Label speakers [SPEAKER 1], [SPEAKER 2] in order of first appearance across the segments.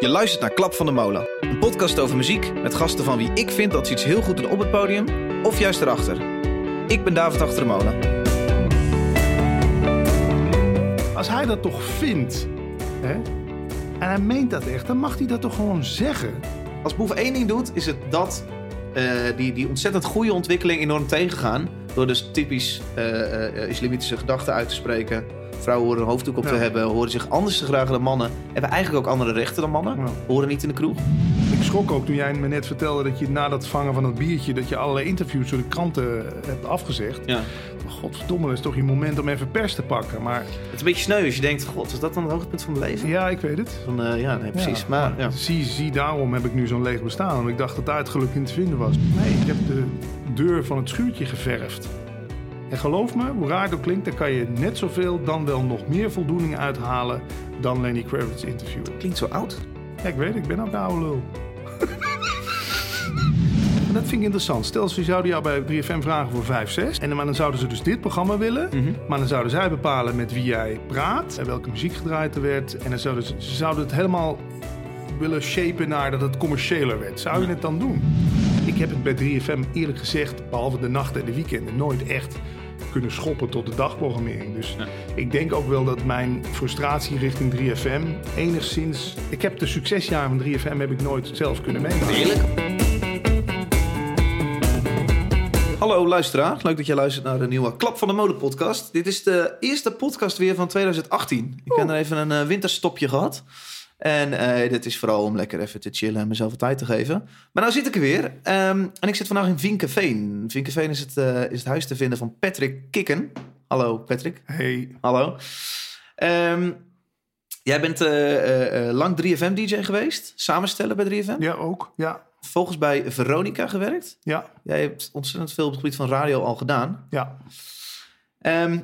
[SPEAKER 1] Je luistert naar Klap van de Molen, een podcast over muziek met gasten van wie ik vind dat ze iets heel goed doen op het podium of juist erachter. Ik ben David Achter de Molen.
[SPEAKER 2] Als hij dat toch vindt, hè, en hij meent dat echt, dan mag hij dat toch gewoon zeggen.
[SPEAKER 1] Als Boef één ding doet, is het dat eh, die, die ontzettend goede ontwikkeling enorm tegengaan. Door dus typisch eh, islamitische gedachten uit te spreken. Vrouwen horen een hoofddoek op te hebben, horen zich anders te gedragen dan mannen. Hebben eigenlijk ook andere rechten dan mannen. Horen niet in de kroeg.
[SPEAKER 2] Ik schrok ook toen jij me net vertelde dat je na dat vangen van dat biertje... dat je allerlei interviews door de kranten hebt afgezegd.
[SPEAKER 1] Ja.
[SPEAKER 2] Godverdomme, dat is toch je moment om even pers te pakken. Maar
[SPEAKER 1] Het is een beetje sneu als je denkt, god, is dat dan het hoogtepunt van mijn leven?
[SPEAKER 2] ja, ik weet het.
[SPEAKER 1] Van, eh, ja, nee, precies.
[SPEAKER 2] Ja,
[SPEAKER 1] maar, ja.
[SPEAKER 2] Zie, zie, daarom heb ik nu zo'n leeg bestaan. Want ik dacht dat daar het geluk in te vinden was. Nee, ik heb de deur van het schuurtje geverfd. En geloof me, hoe raar het ook klinkt, daar kan je net zoveel, dan wel nog meer voldoening uithalen dan Lenny Kravitz interviewen.
[SPEAKER 1] Klinkt zo oud.
[SPEAKER 2] Ja, ik weet, ik ben ook een oude lul. En dat vind ik interessant. Stel, ze zouden jou bij 3FM vragen voor 5, 6. En maar dan zouden ze dus dit programma willen. Maar dan zouden zij bepalen met wie jij praat. En welke muziek gedraaid er werd. En dan zouden ze, ze zouden het helemaal willen shapen naar dat het commerciëler werd. Zou je het dan doen? Ik heb het bij 3FM eerlijk gezegd, behalve de nachten en de weekenden, nooit echt kunnen schoppen tot de dagprogrammering. Dus ik denk ook wel dat mijn frustratie richting 3FM enigszins... Ik heb de succesjaren van 3FM heb ik nooit zelf kunnen meemaken.
[SPEAKER 1] Eerlijk. Hallo luisteraar, leuk dat je luistert naar de nieuwe Klap van de Mode podcast. Dit is de eerste podcast weer van 2018. Ik heb er even een eh, winterstopje gehad. En eh, dit is vooral om lekker even te chillen en mezelf wat tijd te geven. Maar nou zit ik er weer. Ehm, en ik zit vandaag in Vinkeveen. Vinkeveen is het, eh, is het huis te vinden van Patrick Kikken. Hallo Patrick.
[SPEAKER 2] Hey,
[SPEAKER 1] Hallo. Ehm, jij bent eh, lang 3FM-DJ geweest. Samenstellen bij 3FM.
[SPEAKER 2] ja ook. Ja,
[SPEAKER 1] Volgens bij Veronica gewerkt.
[SPEAKER 2] ja,
[SPEAKER 1] Jij hebt ontzettend veel op het gebied van radio al gedaan.
[SPEAKER 2] ja.
[SPEAKER 1] Ehm,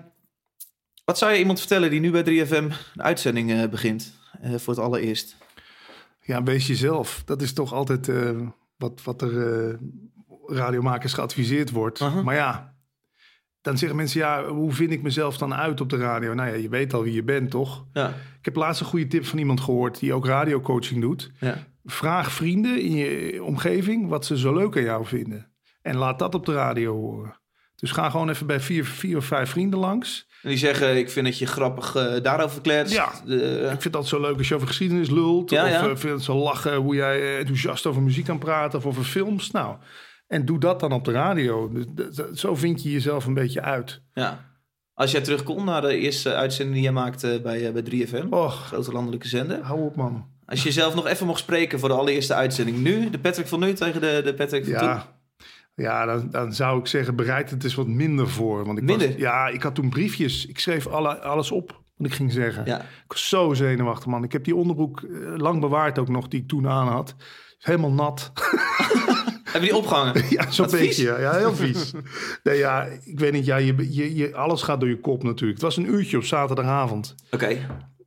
[SPEAKER 1] wat zou je iemand vertellen die nu bij 3FM een uitzending begint? Eh, voor het allereerst.
[SPEAKER 2] Ja, wees jezelf. Dat is toch altijd eh, wat, wat er eh, radiomakers geadviseerd wordt. Maar ja, dan zeggen mensen, ja, hoe vind ik mezelf dan uit op de radio? Nou ja, je weet al wie je bent, toch?
[SPEAKER 1] Ja,
[SPEAKER 2] Ik heb laatst een goede tip van iemand gehoord die ook radiocoaching doet.
[SPEAKER 1] ja.
[SPEAKER 2] Vraag vrienden in je omgeving wat ze zo leuk aan jou vinden. En laat dat op de radio horen. Dus ga gewoon even bij vier, vier of vijf vrienden langs.
[SPEAKER 1] En die zeggen, ik vind dat je grappig eh, daarover kletst.
[SPEAKER 2] Ja. Ik vind altijd zo leuk als je over geschiedenis lult.
[SPEAKER 1] Ja,
[SPEAKER 2] of
[SPEAKER 1] ja.
[SPEAKER 2] eh, vind het zo lachen hoe jij eh, enthousiast over muziek kan praten of over films. Nou, en doe dat dan op de radio. Zo vind je jezelf een beetje uit.
[SPEAKER 1] ja. Als jij terugkomt naar de eerste uitzending die jij maakte bij, bij 3FM.
[SPEAKER 2] Och,
[SPEAKER 1] Grote landelijke zender.
[SPEAKER 2] hou op man.
[SPEAKER 1] Als je jezelf nog even mocht spreken voor de allereerste uitzending. Nu, de Patrick van nu tegen de, de Patrick van toen.
[SPEAKER 2] Ja, dan, dan zou ik zeggen, bereid het eens wat minder voor. Want ik
[SPEAKER 1] Minder?
[SPEAKER 2] Was, ja, ik had toen briefjes. Ik schreef alle, alles op wat ik ging zeggen.
[SPEAKER 1] Ja.
[SPEAKER 2] Ik was zo zenuwachtig, man. Ik heb die onderbroek eh, lang bewaard ook nog, die ik toen aan had. Helemaal nat.
[SPEAKER 1] Heb je die opgehangen?
[SPEAKER 2] Ja, zo'n beetje. Ja, Ja, heel vies. nee, ja, ik weet niet. Ja, je, je, je, alles gaat door je kop natuurlijk. Het was een uurtje op zaterdagavond.
[SPEAKER 1] Oké.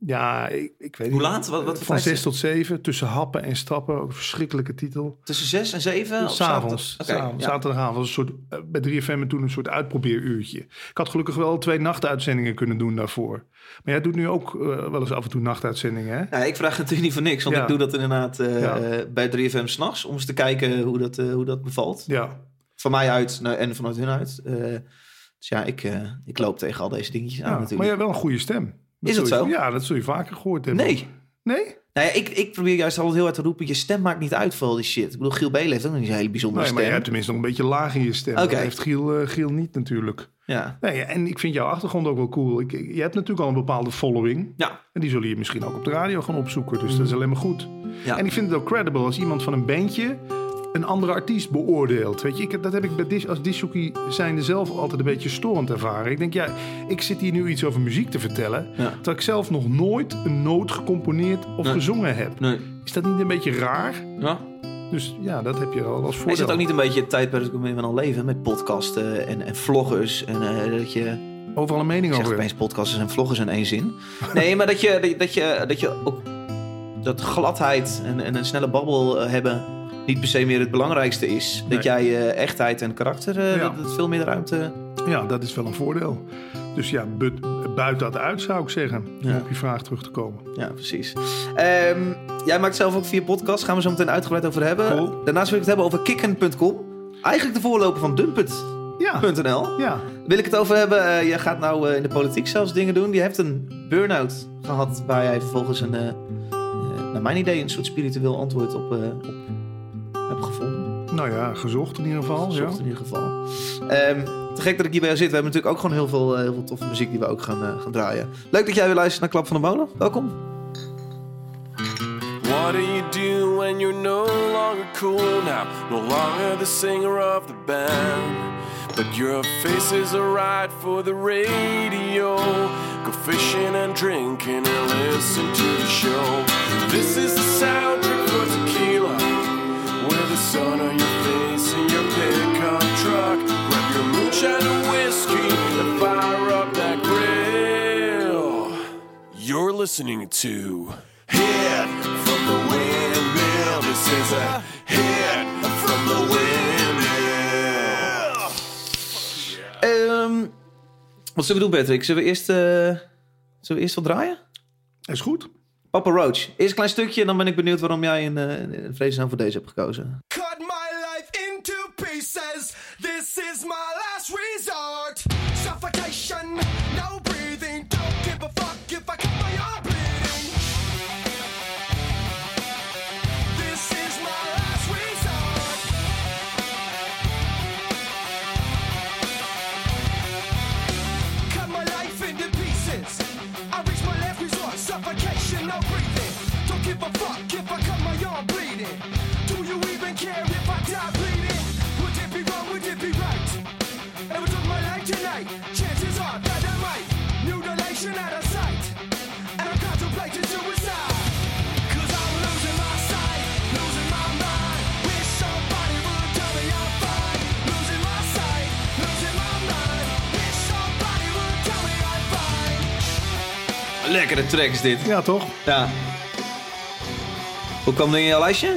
[SPEAKER 2] Ja, ik, ik weet
[SPEAKER 1] Hoe
[SPEAKER 2] niet.
[SPEAKER 1] laat? Wat,
[SPEAKER 2] Van zes tot zeven, tussen happen en stappen. Ook een verschrikkelijke titel.
[SPEAKER 1] Tussen zes en zeven?
[SPEAKER 2] S'avonds.
[SPEAKER 1] ja.
[SPEAKER 2] Zaterdagavond was een soort, eh, bij 3FM toen een soort uitprobeeruurtje. Ik had gelukkig wel twee nachtuitzendingen kunnen doen daarvoor. Maar jij doet nu ook eh, wel eens af en toe nachtuitzendingen, hè?
[SPEAKER 1] Ja, ik vraag het natuurlijk niet voor niks, want
[SPEAKER 2] Ja.
[SPEAKER 1] ik doe dat inderdaad eh,
[SPEAKER 2] Ja.
[SPEAKER 1] bij 3FM s'nachts. Om eens te kijken hoe dat, hoe dat bevalt.
[SPEAKER 2] Ja.
[SPEAKER 1] Van mij uit nou, en vanuit hun uit. Dus ja, ik, ik loop tegen al deze dingetjes aan
[SPEAKER 2] ja. Maar
[SPEAKER 1] natuurlijk.
[SPEAKER 2] jij hebt wel een goede stem.
[SPEAKER 1] Is dat
[SPEAKER 2] je-
[SPEAKER 1] zo?
[SPEAKER 2] Ja, dat zul je vaker gehoord hebben.
[SPEAKER 1] Nee.
[SPEAKER 2] Nee?
[SPEAKER 1] Nou ja, ik, ik probeer juist altijd heel hard te roepen... je stem maakt niet uit voor al die shit. Ik bedoel, Giel Belen heeft ook nog niet zo'n hele bijzondere
[SPEAKER 2] Nee, maar je
[SPEAKER 1] stem.
[SPEAKER 2] hebt tenminste nog een beetje laag in je stem. Dat heeft Giel, eh, Giel niet natuurlijk.
[SPEAKER 1] Ja.
[SPEAKER 2] Nee, en ik vind jouw achtergrond ook wel cool. Ik, je hebt natuurlijk al een bepaalde following.
[SPEAKER 1] Ja.
[SPEAKER 2] En die zullen je misschien ook op de radio gaan opzoeken. Dus dat is alleen maar goed.
[SPEAKER 1] Ja.
[SPEAKER 2] En ik vind het ook credible als iemand van een bandje een andere artiest beoordeelt. Weet je, ik, dat heb ik bij dis, als disjockey zijnde zelf altijd een beetje storend ervaren. Ik denk, ja, ik zit hier nu iets over muziek te vertellen...
[SPEAKER 1] Ja.
[SPEAKER 2] terwijl ik zelf nog nooit een noot gecomponeerd of
[SPEAKER 1] Nee.
[SPEAKER 2] gezongen heb.
[SPEAKER 1] Nee.
[SPEAKER 2] Is dat niet een beetje raar?
[SPEAKER 1] Ja.
[SPEAKER 2] Dus ja, dat heb je al als
[SPEAKER 1] Is
[SPEAKER 2] voordeel.
[SPEAKER 1] het ook niet een beetje het tijdperk we al leven? Met podcasten en, en vloggers. En eh, dat je...
[SPEAKER 2] Overal een mening
[SPEAKER 1] Ik zeg
[SPEAKER 2] over.
[SPEAKER 1] opeens podcasters en vloggers in één zin. Nee, maar dat je, dat je, dat je ook... Dat gladheid en, en een snelle babbel eh, hebben... niet per se meer het belangrijkste is. Dat jij eh, echtheid en karakter... eh,
[SPEAKER 2] Ja.
[SPEAKER 1] dat, dat veel meer ruimte...
[SPEAKER 2] Ja, dat is wel een voordeel. Dus ja, but- buit dat uit zou ik zeggen. Om
[SPEAKER 1] Ja.
[SPEAKER 2] op je vraag terug te komen.
[SPEAKER 1] Ja, precies. Ehm, jij maakt zelf ook vier podcasts. Gaan we zo meteen uitgebreid over hebben.
[SPEAKER 2] Cool.
[SPEAKER 1] Daarnaast wil ik het hebben over kikken.com. Eigenlijk de voorloper van Dumpet.nl.
[SPEAKER 2] Ja, ja.
[SPEAKER 1] Wil ik het over hebben. eh jij gaat nou in de politiek zelfs dingen doen. Je hebt een burn-out gehad waar jij vervolgens een, naar mijn idee, een soort spiritueel antwoord op, op hebt gevonden.
[SPEAKER 2] Nou ja, gezocht in ieder geval. Ja.
[SPEAKER 1] Zocht in ieder geval. Ehm, te gek dat ik hier bij jou zit. We hebben natuurlijk ook gewoon heel veel, eh, heel veel toffe muziek die we ook gaan, eh, gaan draaien. Leuk dat jij weer luistert naar Klap van de Molen. Welkom.
[SPEAKER 3] What do you do when you're no longer cool now? No longer the singer of the band. But your face is alright for the radio. Go fishing and drinking and listen to the show. This is the soundtrack for sun on your face in your pickup truck. Grab your moonshine and whiskey and fire up that grill. You're listening to Hit from the Windmill. This is a hit from the Windmill.
[SPEAKER 1] Ehm, wat zullen we doen, Patrick? Zullen we eerst, eh, zullen we eerst wat draaien?
[SPEAKER 2] Is goed.
[SPEAKER 1] Papa Roach. Eerst een klein stukje en dan ben ik benieuwd waarom jij een, eh, een vredesnaam voor deze hebt gekozen.
[SPEAKER 4] This is my last resort.
[SPEAKER 1] Lekkere track is dit.
[SPEAKER 2] Ja, toch?
[SPEAKER 1] Ja. Hoe kwam die in jouw lijstje?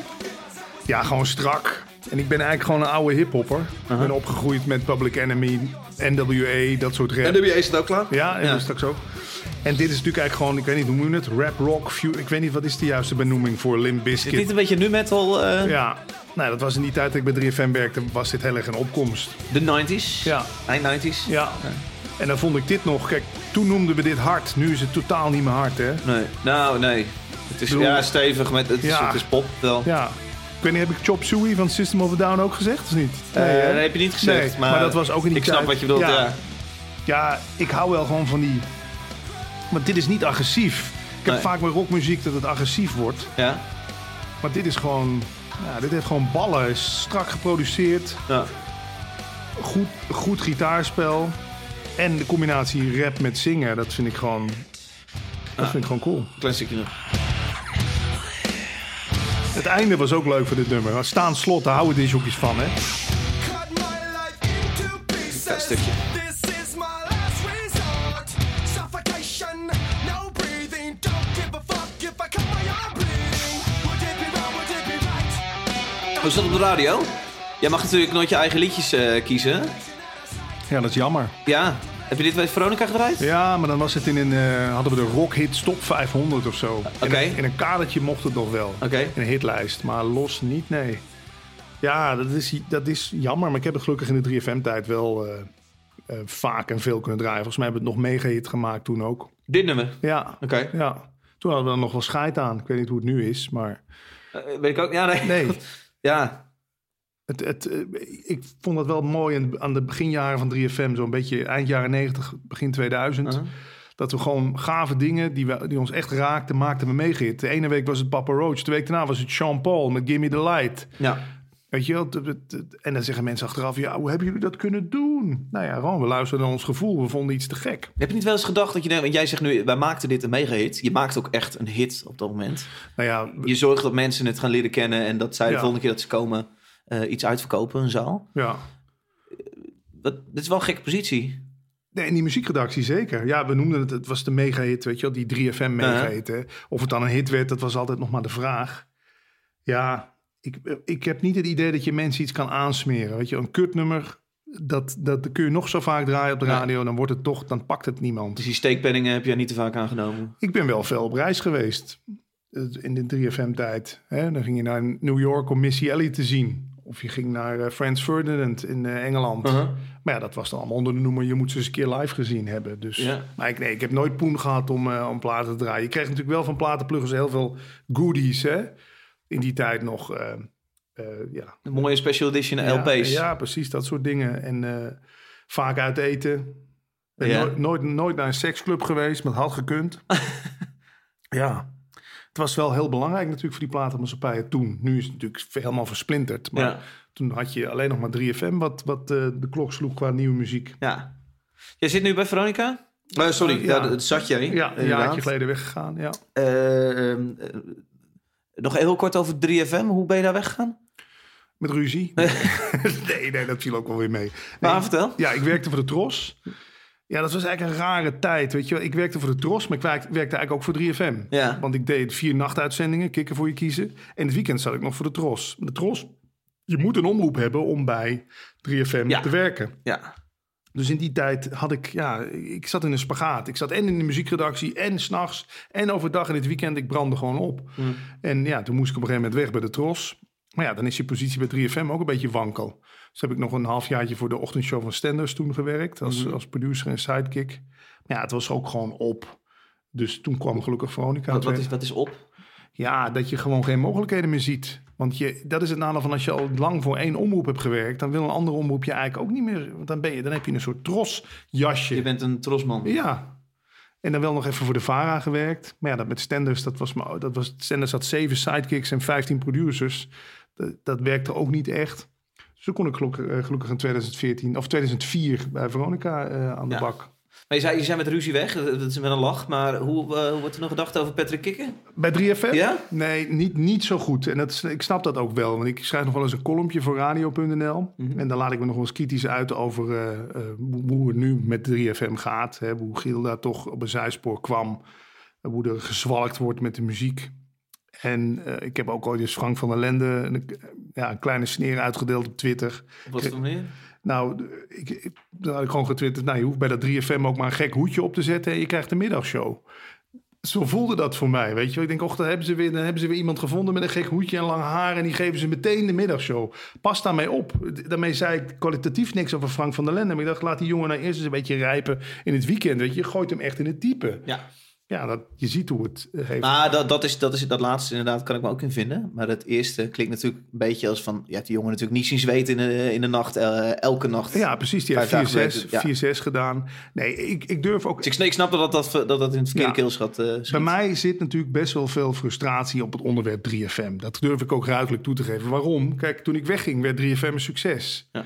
[SPEAKER 2] Ja, gewoon strak. En ik ben eigenlijk gewoon een oude hiphopper. Ik ben opgegroeid met Public Enemy, NWA, dat soort rap.
[SPEAKER 1] En WA is het ook klaar?
[SPEAKER 2] Ja, en
[SPEAKER 1] Ja.
[SPEAKER 2] straks ook. En dit is natuurlijk eigenlijk gewoon, ik weet niet, hoe noem je het? Rap, rock, ik weet niet, wat is de juiste benoeming voor Limp
[SPEAKER 1] Is dit een beetje nu metal? eh,
[SPEAKER 2] Ja, nou, dat was in die tijd dat ik bij 3FM werkte, was dit heel erg een opkomst.
[SPEAKER 1] De 90s?
[SPEAKER 2] Ja.
[SPEAKER 1] Eind 90s?
[SPEAKER 2] Ja. En dan vond ik dit nog, kijk, toen noemden we dit hard. Nu is het totaal niet meer hard, hè?
[SPEAKER 1] Nee. Nou, nee. Het is
[SPEAKER 2] bedoel-
[SPEAKER 1] ja, stevig, met, het, is, het is pop wel.
[SPEAKER 2] Ja. Ik weet niet, heb ik Chop Suey van System of a Down ook gezegd, of niet?
[SPEAKER 1] Eh,
[SPEAKER 2] hè?
[SPEAKER 1] dat heb je niet gezegd,
[SPEAKER 2] Nee,
[SPEAKER 1] maar,
[SPEAKER 2] maar dat was ook in die
[SPEAKER 1] Ik snap wat je bedoelt, ja.
[SPEAKER 2] Ja. Ja, ik hou wel gewoon van die... Maar dit is niet agressief. Ik heb
[SPEAKER 1] Nee.
[SPEAKER 2] vaak bij rockmuziek dat het agressief wordt.
[SPEAKER 1] Ja?
[SPEAKER 2] Maar dit is gewoon... Ja, dit heeft gewoon ballen. Is strak geproduceerd.
[SPEAKER 1] Ja.
[SPEAKER 2] Goed, goed gitaarspel. En de combinatie rap met zingen, dat vind ik gewoon... Dat vind ik gewoon cool.
[SPEAKER 1] Klein stukje nog.
[SPEAKER 2] Het einde was ook leuk voor dit nummer. Staan slot, daar houden disjoekjes van, hè?
[SPEAKER 4] Pieces.
[SPEAKER 1] stukje.
[SPEAKER 4] This is my last resort. Suffocation, no breathing. Don't give a fuck if I cut my arm bleeding. Would it be wrong? Would it be right?
[SPEAKER 1] Hoe is dat op de radio? Jij mag natuurlijk nooit je eigen liedjes eh, kiezen.
[SPEAKER 2] Ja, dat is jammer.
[SPEAKER 1] Ja. Heb je dit bij Veronica gedraaid?
[SPEAKER 2] Ja, maar dan was het in een, eh, hadden we de Rockhit Top 500 of zo.
[SPEAKER 1] Oké.
[SPEAKER 2] In, een, in een kadertje mocht het nog wel.
[SPEAKER 1] Oké.
[SPEAKER 2] In een hitlijst, maar los niet, nee. Ja, dat is, dat is jammer, maar ik heb het gelukkig in de 3FM-tijd wel eh, eh, vaak en veel kunnen draaien. Volgens mij hebben we het nog mega hit gemaakt toen ook.
[SPEAKER 1] Dit nummer?
[SPEAKER 2] Ja,
[SPEAKER 1] Oké.
[SPEAKER 2] ja. Toen hadden we er nog wel scheid aan. Ik weet niet hoe het nu is, maar
[SPEAKER 1] weet ik ook. Ja, nee.
[SPEAKER 2] nee.
[SPEAKER 1] Ja.
[SPEAKER 2] Het, het, eh, ik vond dat wel mooi aan- aan de beginjaren van 3FM, zo'n beetje eind jaren 90, begin 2000.
[SPEAKER 1] Uh-huh.
[SPEAKER 2] Dat we gewoon gave dingen die, we, die ons echt raakten, maakten we meegehit. De ene week was het Papa Roach, de week daarna was het Sean Paul met Gimme the Light.
[SPEAKER 1] Ja.
[SPEAKER 2] Weet je wel? En dan zeggen mensen achteraf, ja, hoe hebben jullie dat kunnen doen? Nou ja, gewoon, we luisterden naar ons gevoel, we vonden iets te gek.
[SPEAKER 1] Heb je niet wel eens gedacht dat je... Want jij zegt nu, wij maakten dit een mega-hit. Je maakt ook echt een hit op dat moment.
[SPEAKER 2] Nou ja,
[SPEAKER 1] Je zorgt dat mensen het gaan leren kennen... en dat zij de
[SPEAKER 2] Ja.
[SPEAKER 1] volgende keer dat ze komen... eh, iets uitverkopen, een zaal.
[SPEAKER 2] ja.
[SPEAKER 1] Dat, dit is wel een gekke positie.
[SPEAKER 2] Nee, in die muziekredactie zeker. Ja, we noemden het, het was de mega-hit, weet je wel, die 3FM mega-hit. Of het dan een hit werd, dat was altijd nog maar de vraag. Ja, ik, ik heb niet het idee dat je mensen iets kan aansmeren. Weet je, een kutnummer dat, dat kun je nog zo vaak draaien op de
[SPEAKER 1] Ja.
[SPEAKER 2] radio, dan wordt het toch, dan pakt het niemand.
[SPEAKER 1] Dus die steekpenningen heb jij niet te vaak aangenomen.
[SPEAKER 2] Ik ben wel veel op reis geweest in de 3FM-tijd. Dan ging je naar New York om Missy Elliott te zien. Of je ging naar eh, Frans Ferdinand in eh, Engeland.
[SPEAKER 1] Uh-huh.
[SPEAKER 2] Maar ja, dat was dan allemaal onder de noemer... je moet ze eens een keer live gezien hebben. Dus,
[SPEAKER 1] Ja.
[SPEAKER 2] Maar ik, nee, ik heb nooit poen gehad om, eh, om platen te draaien. Je kreeg natuurlijk wel van platenpluggers heel veel goodies. Hè? In die tijd nog... ja,
[SPEAKER 1] Een mooie special edition LP's.
[SPEAKER 2] Ja, precies, dat soort dingen. En vaak uit eten. Ben
[SPEAKER 1] Ja.
[SPEAKER 2] nooit, nooit, nooit naar een seksclub geweest, maar het had gekund. ja. Het was wel heel belangrijk natuurlijk voor die platenmaatschappijen toen. Nu is het natuurlijk helemaal versplinterd. Maar
[SPEAKER 1] Ja.
[SPEAKER 2] toen had je alleen nog maar 3FM wat, wat eh, de klok sloeg qua nieuwe muziek.
[SPEAKER 1] Ja. Jij zit nu bij Veronica? Eh, sorry,
[SPEAKER 2] Ja.
[SPEAKER 1] ja. dat zat jij.
[SPEAKER 2] Ja, een jaartje geleden weggegaan. Ja.
[SPEAKER 1] Eh, ehm, eh, nog heel kort over 3FM. Hoe ben je daar weggegaan?
[SPEAKER 2] Met ruzie. nee, nee, dat viel ook wel weer mee.
[SPEAKER 1] Maar vertel.
[SPEAKER 2] Ja, ik werkte voor de Tros. Ja, dat was eigenlijk een rare tijd, weet je wel. Ik werkte voor de Tros, maar ik werk- werkte eigenlijk ook voor 3FM.
[SPEAKER 1] Ja.
[SPEAKER 2] Want ik deed vier nachtuitzendingen, kikken voor je kiezen. En het weekend zat ik nog voor de Tros. De Tros, je moet een omroep hebben om bij 3FM
[SPEAKER 1] Ja.
[SPEAKER 2] te werken.
[SPEAKER 1] Ja.
[SPEAKER 2] Dus in die tijd had ik, ja, ik zat in een spagaat. Ik zat en in de muziekredactie en s'nachts en overdag in het weekend. Ik brandde gewoon op.
[SPEAKER 1] Mm.
[SPEAKER 2] En ja, toen moest ik op een gegeven moment weg bij de Tros. Maar ja, dan is je positie bij 3FM ook een beetje wankel. Dus heb ik nog een halfjaartje voor de ochtendshow van Stenders toen gewerkt. Als,
[SPEAKER 1] Mhm.
[SPEAKER 2] als producer en sidekick. Maar ja, het was ook gewoon op. Dus toen kwam gelukkig Veronica.
[SPEAKER 1] Wat, wat, is, wat is op?
[SPEAKER 2] Ja, dat je gewoon geen mogelijkheden meer ziet. Want je, dat is het nadeel van als je al lang voor één omroep hebt gewerkt... dan wil een andere omroep je eigenlijk ook niet meer... Want dan, ben je, dan heb je een soort trosjasje.
[SPEAKER 1] Je bent een trosman.
[SPEAKER 2] Ja. En dan wel nog even voor de VARA gewerkt. Maar ja, dat met Stenders, dat was, maar- dat was, Stenders had zeven sidekicks en 15 producers. Dat, dat werkte ook niet echt. Toen kon ik gelukkig, in 2014 of 2004 bij Veronica eh, aan de
[SPEAKER 1] Ja.
[SPEAKER 2] bak.
[SPEAKER 1] Maar je zei, je zei met ruzie weg. Dat is met een lach. Maar hoe, eh, hoe wordt er nog gedacht over Patrick Kikken?
[SPEAKER 2] Bij 3FM?
[SPEAKER 1] Ja?
[SPEAKER 2] Nee, niet, niet zo goed. En dat, ik snap dat ook wel. Want ik schrijf nog wel eens een columnje voor radio.nl.
[SPEAKER 1] Mhm.
[SPEAKER 2] En dan laat ik me nog wel eens kritisch uit over eh, hoe, het nu met 3FM gaat. Hè, hoe Giel daar toch op een zijspoor kwam. Hoe er gezwalkt wordt met de muziek. En eh, ik heb ook ooit eens Frank van der Lende een, ja, een kleine sneer uitgedeeld op Twitter.
[SPEAKER 1] Op wat voor manier?
[SPEAKER 2] Nou, de- ik, ik, dan had ik gewoon getwitterd... nou, je hoeft bij dat 3FM ook maar een gek hoedje op te zetten... en je krijgt een middagshow. Zo voelde dat voor mij, weet je. Ik denk, och, dan hebben, ze weer, dan hebben ze weer iemand gevonden met een gek hoedje en lang haar... en die geven ze meteen de middagshow. Pas daarmee op. Daarmee zei ik kwalitatief niks over Frank van der Lende... maar ik dacht, laat die jongen nou eerst eens een beetje rijpen in het weekend. Weet je, je gooit hem echt in het diepe.
[SPEAKER 1] Ja.
[SPEAKER 2] Ja, dat, je ziet hoe het eh, heeft.
[SPEAKER 1] Maar dat, dat, is, dat, is, dat laatste inderdaad kan ik me ook in vinden. Maar het eerste klinkt natuurlijk een beetje als van... Je hebt die jongen natuurlijk niet zien zweten in de, in de nacht. eh, elke nacht.
[SPEAKER 2] ja, precies. Die heeft
[SPEAKER 1] dagen
[SPEAKER 2] 4-6
[SPEAKER 1] gewerkt, ja.
[SPEAKER 2] 4-6 gedaan. Nee, ik, ik durf ook...
[SPEAKER 1] Dus ik, snap- dat dat, dat, dat in het verkeerde
[SPEAKER 2] Ja.
[SPEAKER 1] keelschat eh.
[SPEAKER 2] Bij mij zit natuurlijk best wel veel frustratie op het onderwerp 3FM. Dat durf ik ook ruidelijk toe te geven. Waarom? Kijk, toen ik wegging werd 3FM een succes.
[SPEAKER 1] Ja.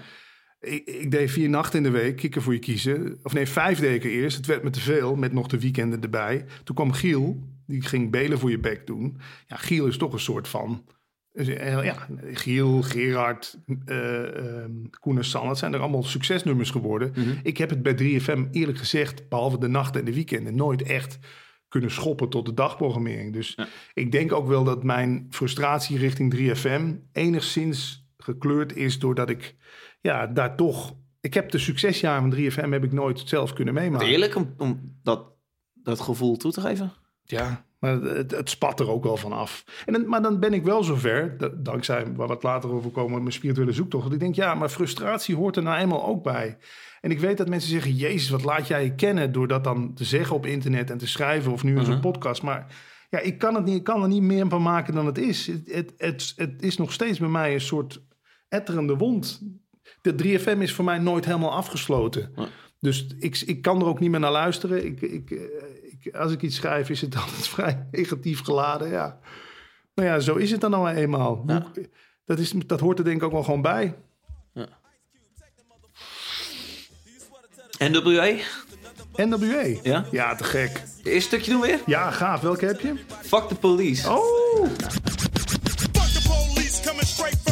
[SPEAKER 2] Ik, ik deed vier nachten in de week, kikken voor je kiezen. Of nee, vijf deed ik er eerst. Het werd me te veel, met nog de weekenden erbij. Toen kwam Giel, die ging belen voor je bek doen. Ja, Giel is toch een soort van... eh, Ja, Giel, Gerard, ehm, Koen en San, dat zijn er allemaal succesnummers geworden.
[SPEAKER 1] Mhm.
[SPEAKER 2] Ik heb het bij 3FM eerlijk gezegd, behalve de nachten en de weekenden, nooit echt kunnen schoppen tot de dagprogrammering. Dus
[SPEAKER 1] Ja.
[SPEAKER 2] ik denk ook wel dat mijn frustratie richting 3FM enigszins gekleurd is doordat ik ja, daar toch... Ik heb de succesjaren van 3FM heb ik nooit zelf kunnen meemaken.
[SPEAKER 1] Eerlijk om, om dat, dat gevoel toe te geven?
[SPEAKER 2] Ja, maar het, het spat er ook wel van af. En dan, maar dan ben ik wel zover, da- dankzij waar we het later over komen, mijn spirituele zoektocht. Dat ik denk, ja, maar frustratie hoort er nou eenmaal ook bij. En ik weet dat mensen zeggen, Jezus, wat laat jij je kennen door dat dan te zeggen op internet en te schrijven of nu in zo'n
[SPEAKER 1] Mhm.
[SPEAKER 2] podcast. Maar ja, ik kan, het niet, ik kan er niet meer van maken dan het is. Het, het, het, het is nog steeds bij mij een soort etterende wond. De 3FM is voor mij nooit helemaal afgesloten.
[SPEAKER 1] Ja.
[SPEAKER 2] Dus ik, ik kan er ook niet meer naar luisteren. Ik, ik, eh, ik, als ik iets schrijf, is het altijd vrij negatief geladen. Ja. Nou ja, zo is het dan nou eenmaal.
[SPEAKER 1] Ja.
[SPEAKER 2] Dat, is, dat hoort er denk ik ook wel gewoon bij.
[SPEAKER 1] NWA?
[SPEAKER 2] NWA.
[SPEAKER 1] Ja?
[SPEAKER 2] Ja, te gek.
[SPEAKER 1] Eerste stukje doen we weer?
[SPEAKER 2] Ja, gaaf. Welke heb je?
[SPEAKER 1] Fuck the police.
[SPEAKER 2] Oh!
[SPEAKER 5] Fuck the police coming straight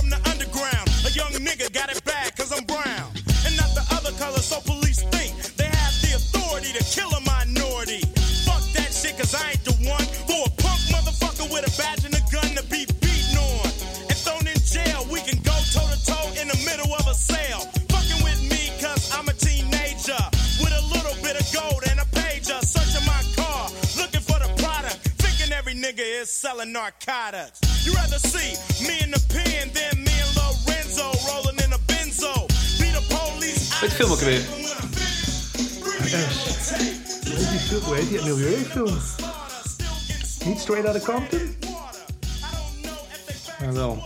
[SPEAKER 5] nigga is selling narcotics. You rather see me in the pen than me and Lorenzo rolling in a benzo. Be the police.
[SPEAKER 1] Weet je film ook weer?
[SPEAKER 2] Hoe heet die film? Hoe heet die? Milieufilm. Niet Straight Outta Compton? Ja, wel.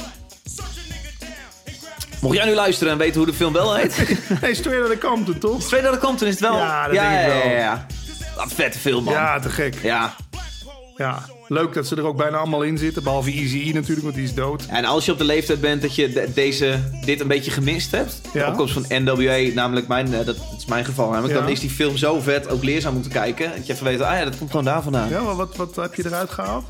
[SPEAKER 1] Mocht jij nu luisteren en weten hoe de film wel heet.
[SPEAKER 2] Nee, Straight Outta Compton, toch?
[SPEAKER 1] Dat komt, dan is het wel.
[SPEAKER 2] Ja, dat
[SPEAKER 1] ja,
[SPEAKER 2] denk ik
[SPEAKER 1] ja,
[SPEAKER 2] wel.
[SPEAKER 1] ja, ja. Wat een vette film, man.
[SPEAKER 2] Ja, te gek.
[SPEAKER 1] Ja.
[SPEAKER 2] Ja. Leuk dat ze er ook bijna allemaal in zitten. Behalve Easy natuurlijk, want die is dood.
[SPEAKER 1] En als je op de leeftijd bent dat je de- deze, dit een beetje gemist hebt. De
[SPEAKER 2] Ja.
[SPEAKER 1] opkomst van NWA, namelijk mijn, eh, dat, is mijn geval. Namelijk,
[SPEAKER 2] Ja.
[SPEAKER 1] Dan is die film zo vet, ook leerzaam moeten kijken. Dat je even weet, ah ja, dat komt gewoon daar vandaan.
[SPEAKER 2] Ja, maar wat, wat heb je eruit gehaald?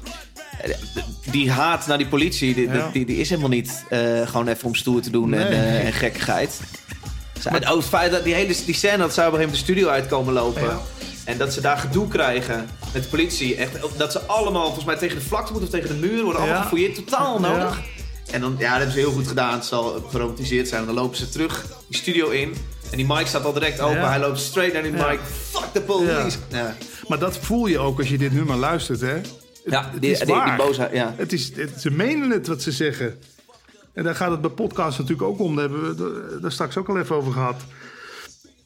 [SPEAKER 1] Die haat naar die politie, die,
[SPEAKER 2] Ja.
[SPEAKER 1] die, die is helemaal niet eh, gewoon even om stoer te doen en, eh, en gekkigheid. Ook het feit dat die hele die scène dat zij op een gegeven moment de studio uitkomen lopen.
[SPEAKER 2] Ja.
[SPEAKER 1] En dat ze daar gedoe krijgen met de politie. Echt, dat ze allemaal volgens mij tegen de vlakte moeten of tegen de muur. Worden allemaal
[SPEAKER 2] Ja.
[SPEAKER 1] gefouilleerd. Totaal
[SPEAKER 2] Ja.
[SPEAKER 1] nodig. En dan, ja, dat hebben ze heel goed gedaan. Het zal geromantiseerd zijn. En dan lopen ze terug die studio in. En die mic staat al direct open.
[SPEAKER 2] Ja.
[SPEAKER 1] Hij loopt straight naar die
[SPEAKER 2] Ja.
[SPEAKER 1] mic. Fuck the police. Ja,
[SPEAKER 2] Maar dat voel je ook als je dit nummer luistert, hè?
[SPEAKER 1] Ja,
[SPEAKER 2] het
[SPEAKER 1] die,
[SPEAKER 2] is
[SPEAKER 1] die, die boosheid. Ja.
[SPEAKER 2] Het is, het, ze menen het wat ze zeggen. En daar gaat het bij podcasts natuurlijk ook om. Daar hebben we het daar straks ook al even over gehad.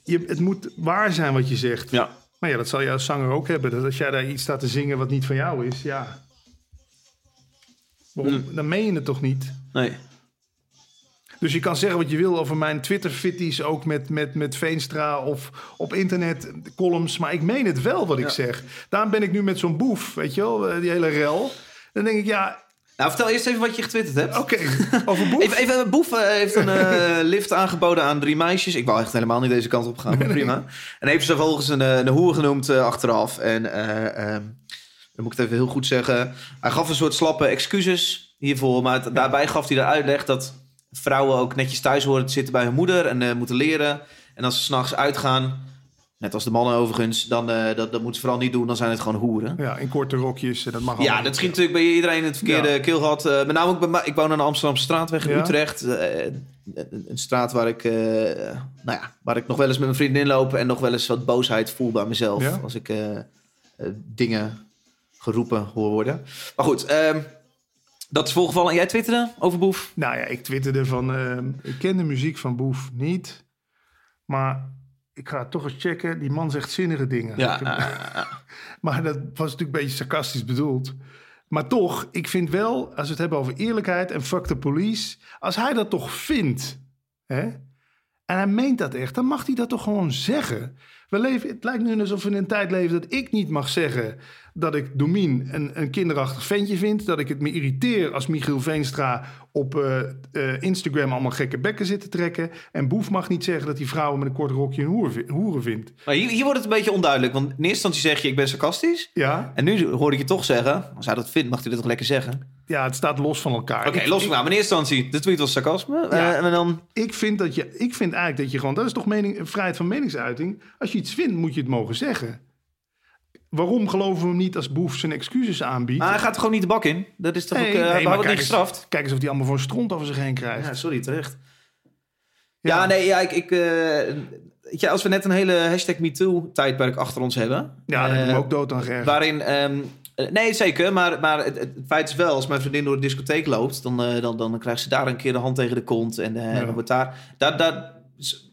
[SPEAKER 2] Je, het moet waar zijn wat je zegt.
[SPEAKER 1] ja.
[SPEAKER 2] Maar ja, dat zal je als zanger ook hebben. Dat als jij daar iets staat te zingen wat niet van jou is, ja. Waarom?
[SPEAKER 1] Mm.
[SPEAKER 2] Dan meen je het toch niet?
[SPEAKER 1] Nee.
[SPEAKER 2] Dus je kan zeggen wat je wil over mijn Twitter-fitties, ook met, met, met Veenstra of op internet columns. Maar ik meen het wel wat ik zeg. Daarom ben ik nu met zo'n boef, weet je wel, eh, die hele rel. Dan denk ik, ja,
[SPEAKER 1] Nou, vertel eerst even wat je getwitterd hebt.
[SPEAKER 2] oké, over boef.
[SPEAKER 1] Even, even Boef eh, heeft een eh, lift aangeboden aan drie meisjes. Ik wou echt helemaal niet deze kant op gaan, maar prima. En heeft ze vervolgens een, eh, een hoer genoemd achteraf. En eh, ehm, dan moet ik het even heel goed zeggen. Hij gaf een soort slappe excuses hiervoor. Maar het- daarbij gaf hij de uitleg dat vrouwen ook netjes thuis horen te zitten bij hun moeder. En moeten leren. En als ze s'nachts uitgaan, net als de mannen overigens, dan eh, dat, dat moeten ze vooral niet doen. Dan zijn het gewoon hoeren.
[SPEAKER 2] Ja, in korte rokjes, eh, dat mag
[SPEAKER 1] Ja, dat schiet natuurlijk bij iedereen het verkeerde
[SPEAKER 2] Ja.
[SPEAKER 1] keelgat. Uh, met name ook bij mij. Ik woon aan de Amsterdamse straatweg in
[SPEAKER 2] Ja.
[SPEAKER 1] Utrecht. Eh, een, straat waar ik, eh, nou ja, waar ik nog wel eens met mijn vriendin loop... en nog wel eens wat boosheid voel bij mezelf...
[SPEAKER 2] Ja.
[SPEAKER 1] als ik eh, eh, dingen geroepen hoor worden. Maar goed, ehm, dat is voorgevallen. En jij twitterde over Boef?
[SPEAKER 2] Nou ja, ik twitterde van, ehm, ik ken de muziek van Boef niet. Maar ik ga het toch eens checken. Die man zegt zinnige dingen.
[SPEAKER 1] Ja,
[SPEAKER 2] Maar dat was natuurlijk een beetje sarcastisch bedoeld. Maar toch, ik vind wel, als we het hebben over eerlijkheid en fuck the police. Als hij dat toch vindt, hè, en hij meent dat echt, dan mag hij dat toch gewoon zeggen. We leven, het lijkt nu alsof we in een tijd leven dat ik niet mag zeggen dat ik Domien een, een kinderachtig ventje vind. Dat ik het me irriteer als Michiel Veenstra op eh, eh, Instagram allemaal gekke bekken zit te trekken. En Boef mag niet zeggen dat hij vrouwen met een kort rokje een hoer, hoeren vindt.
[SPEAKER 1] maar hier, hier wordt het een beetje onduidelijk. Want in eerste instantie zeg je, ik ben sarcastisch.
[SPEAKER 2] Ja,
[SPEAKER 1] En nu hoor ik je toch zeggen... als hij dat vindt, mag hij dat toch lekker zeggen?
[SPEAKER 2] Ja het staat los van elkaar.
[SPEAKER 1] Oké, los van nou. Maar in eerste instantie, de tweet was sarcasme.
[SPEAKER 2] Ja.
[SPEAKER 1] Eh, en dan...
[SPEAKER 2] Ik vind, dat je, ik vind eigenlijk dat je gewoon... Dat is toch mening, vrijheid van meningsuiting? Als je iets vindt, moet je het mogen zeggen. Waarom geloven we hem niet als Boef zijn excuses aanbiedt?
[SPEAKER 1] Maar hij gaat gewoon niet de bak in. Dat is toch
[SPEAKER 2] Nee,
[SPEAKER 1] ook... Uh,
[SPEAKER 2] maar
[SPEAKER 1] wordt niet
[SPEAKER 2] kijk
[SPEAKER 1] gestraft.
[SPEAKER 2] Eens, kijk eens of hij allemaal voor een stront over zich heen krijgt.
[SPEAKER 1] Ja, sorry, terecht.
[SPEAKER 2] Ja.
[SPEAKER 1] Ja, nee, ja, ik... ik je, als we net een hele hashtag MeToo-tijdperk achter ons hebben...
[SPEAKER 2] Ja, heb ik me ook dood aan geërgerd.
[SPEAKER 1] Waarin... ehm, eh, nee, zeker. Maar, maar het, het feit is wel, als mijn vriendin door de discotheek loopt... dan, eh, dan, dan krijgt ze daar een keer de hand tegen de kont. En eh,
[SPEAKER 2] Ja.
[SPEAKER 1] dan wordt daar... daar, daar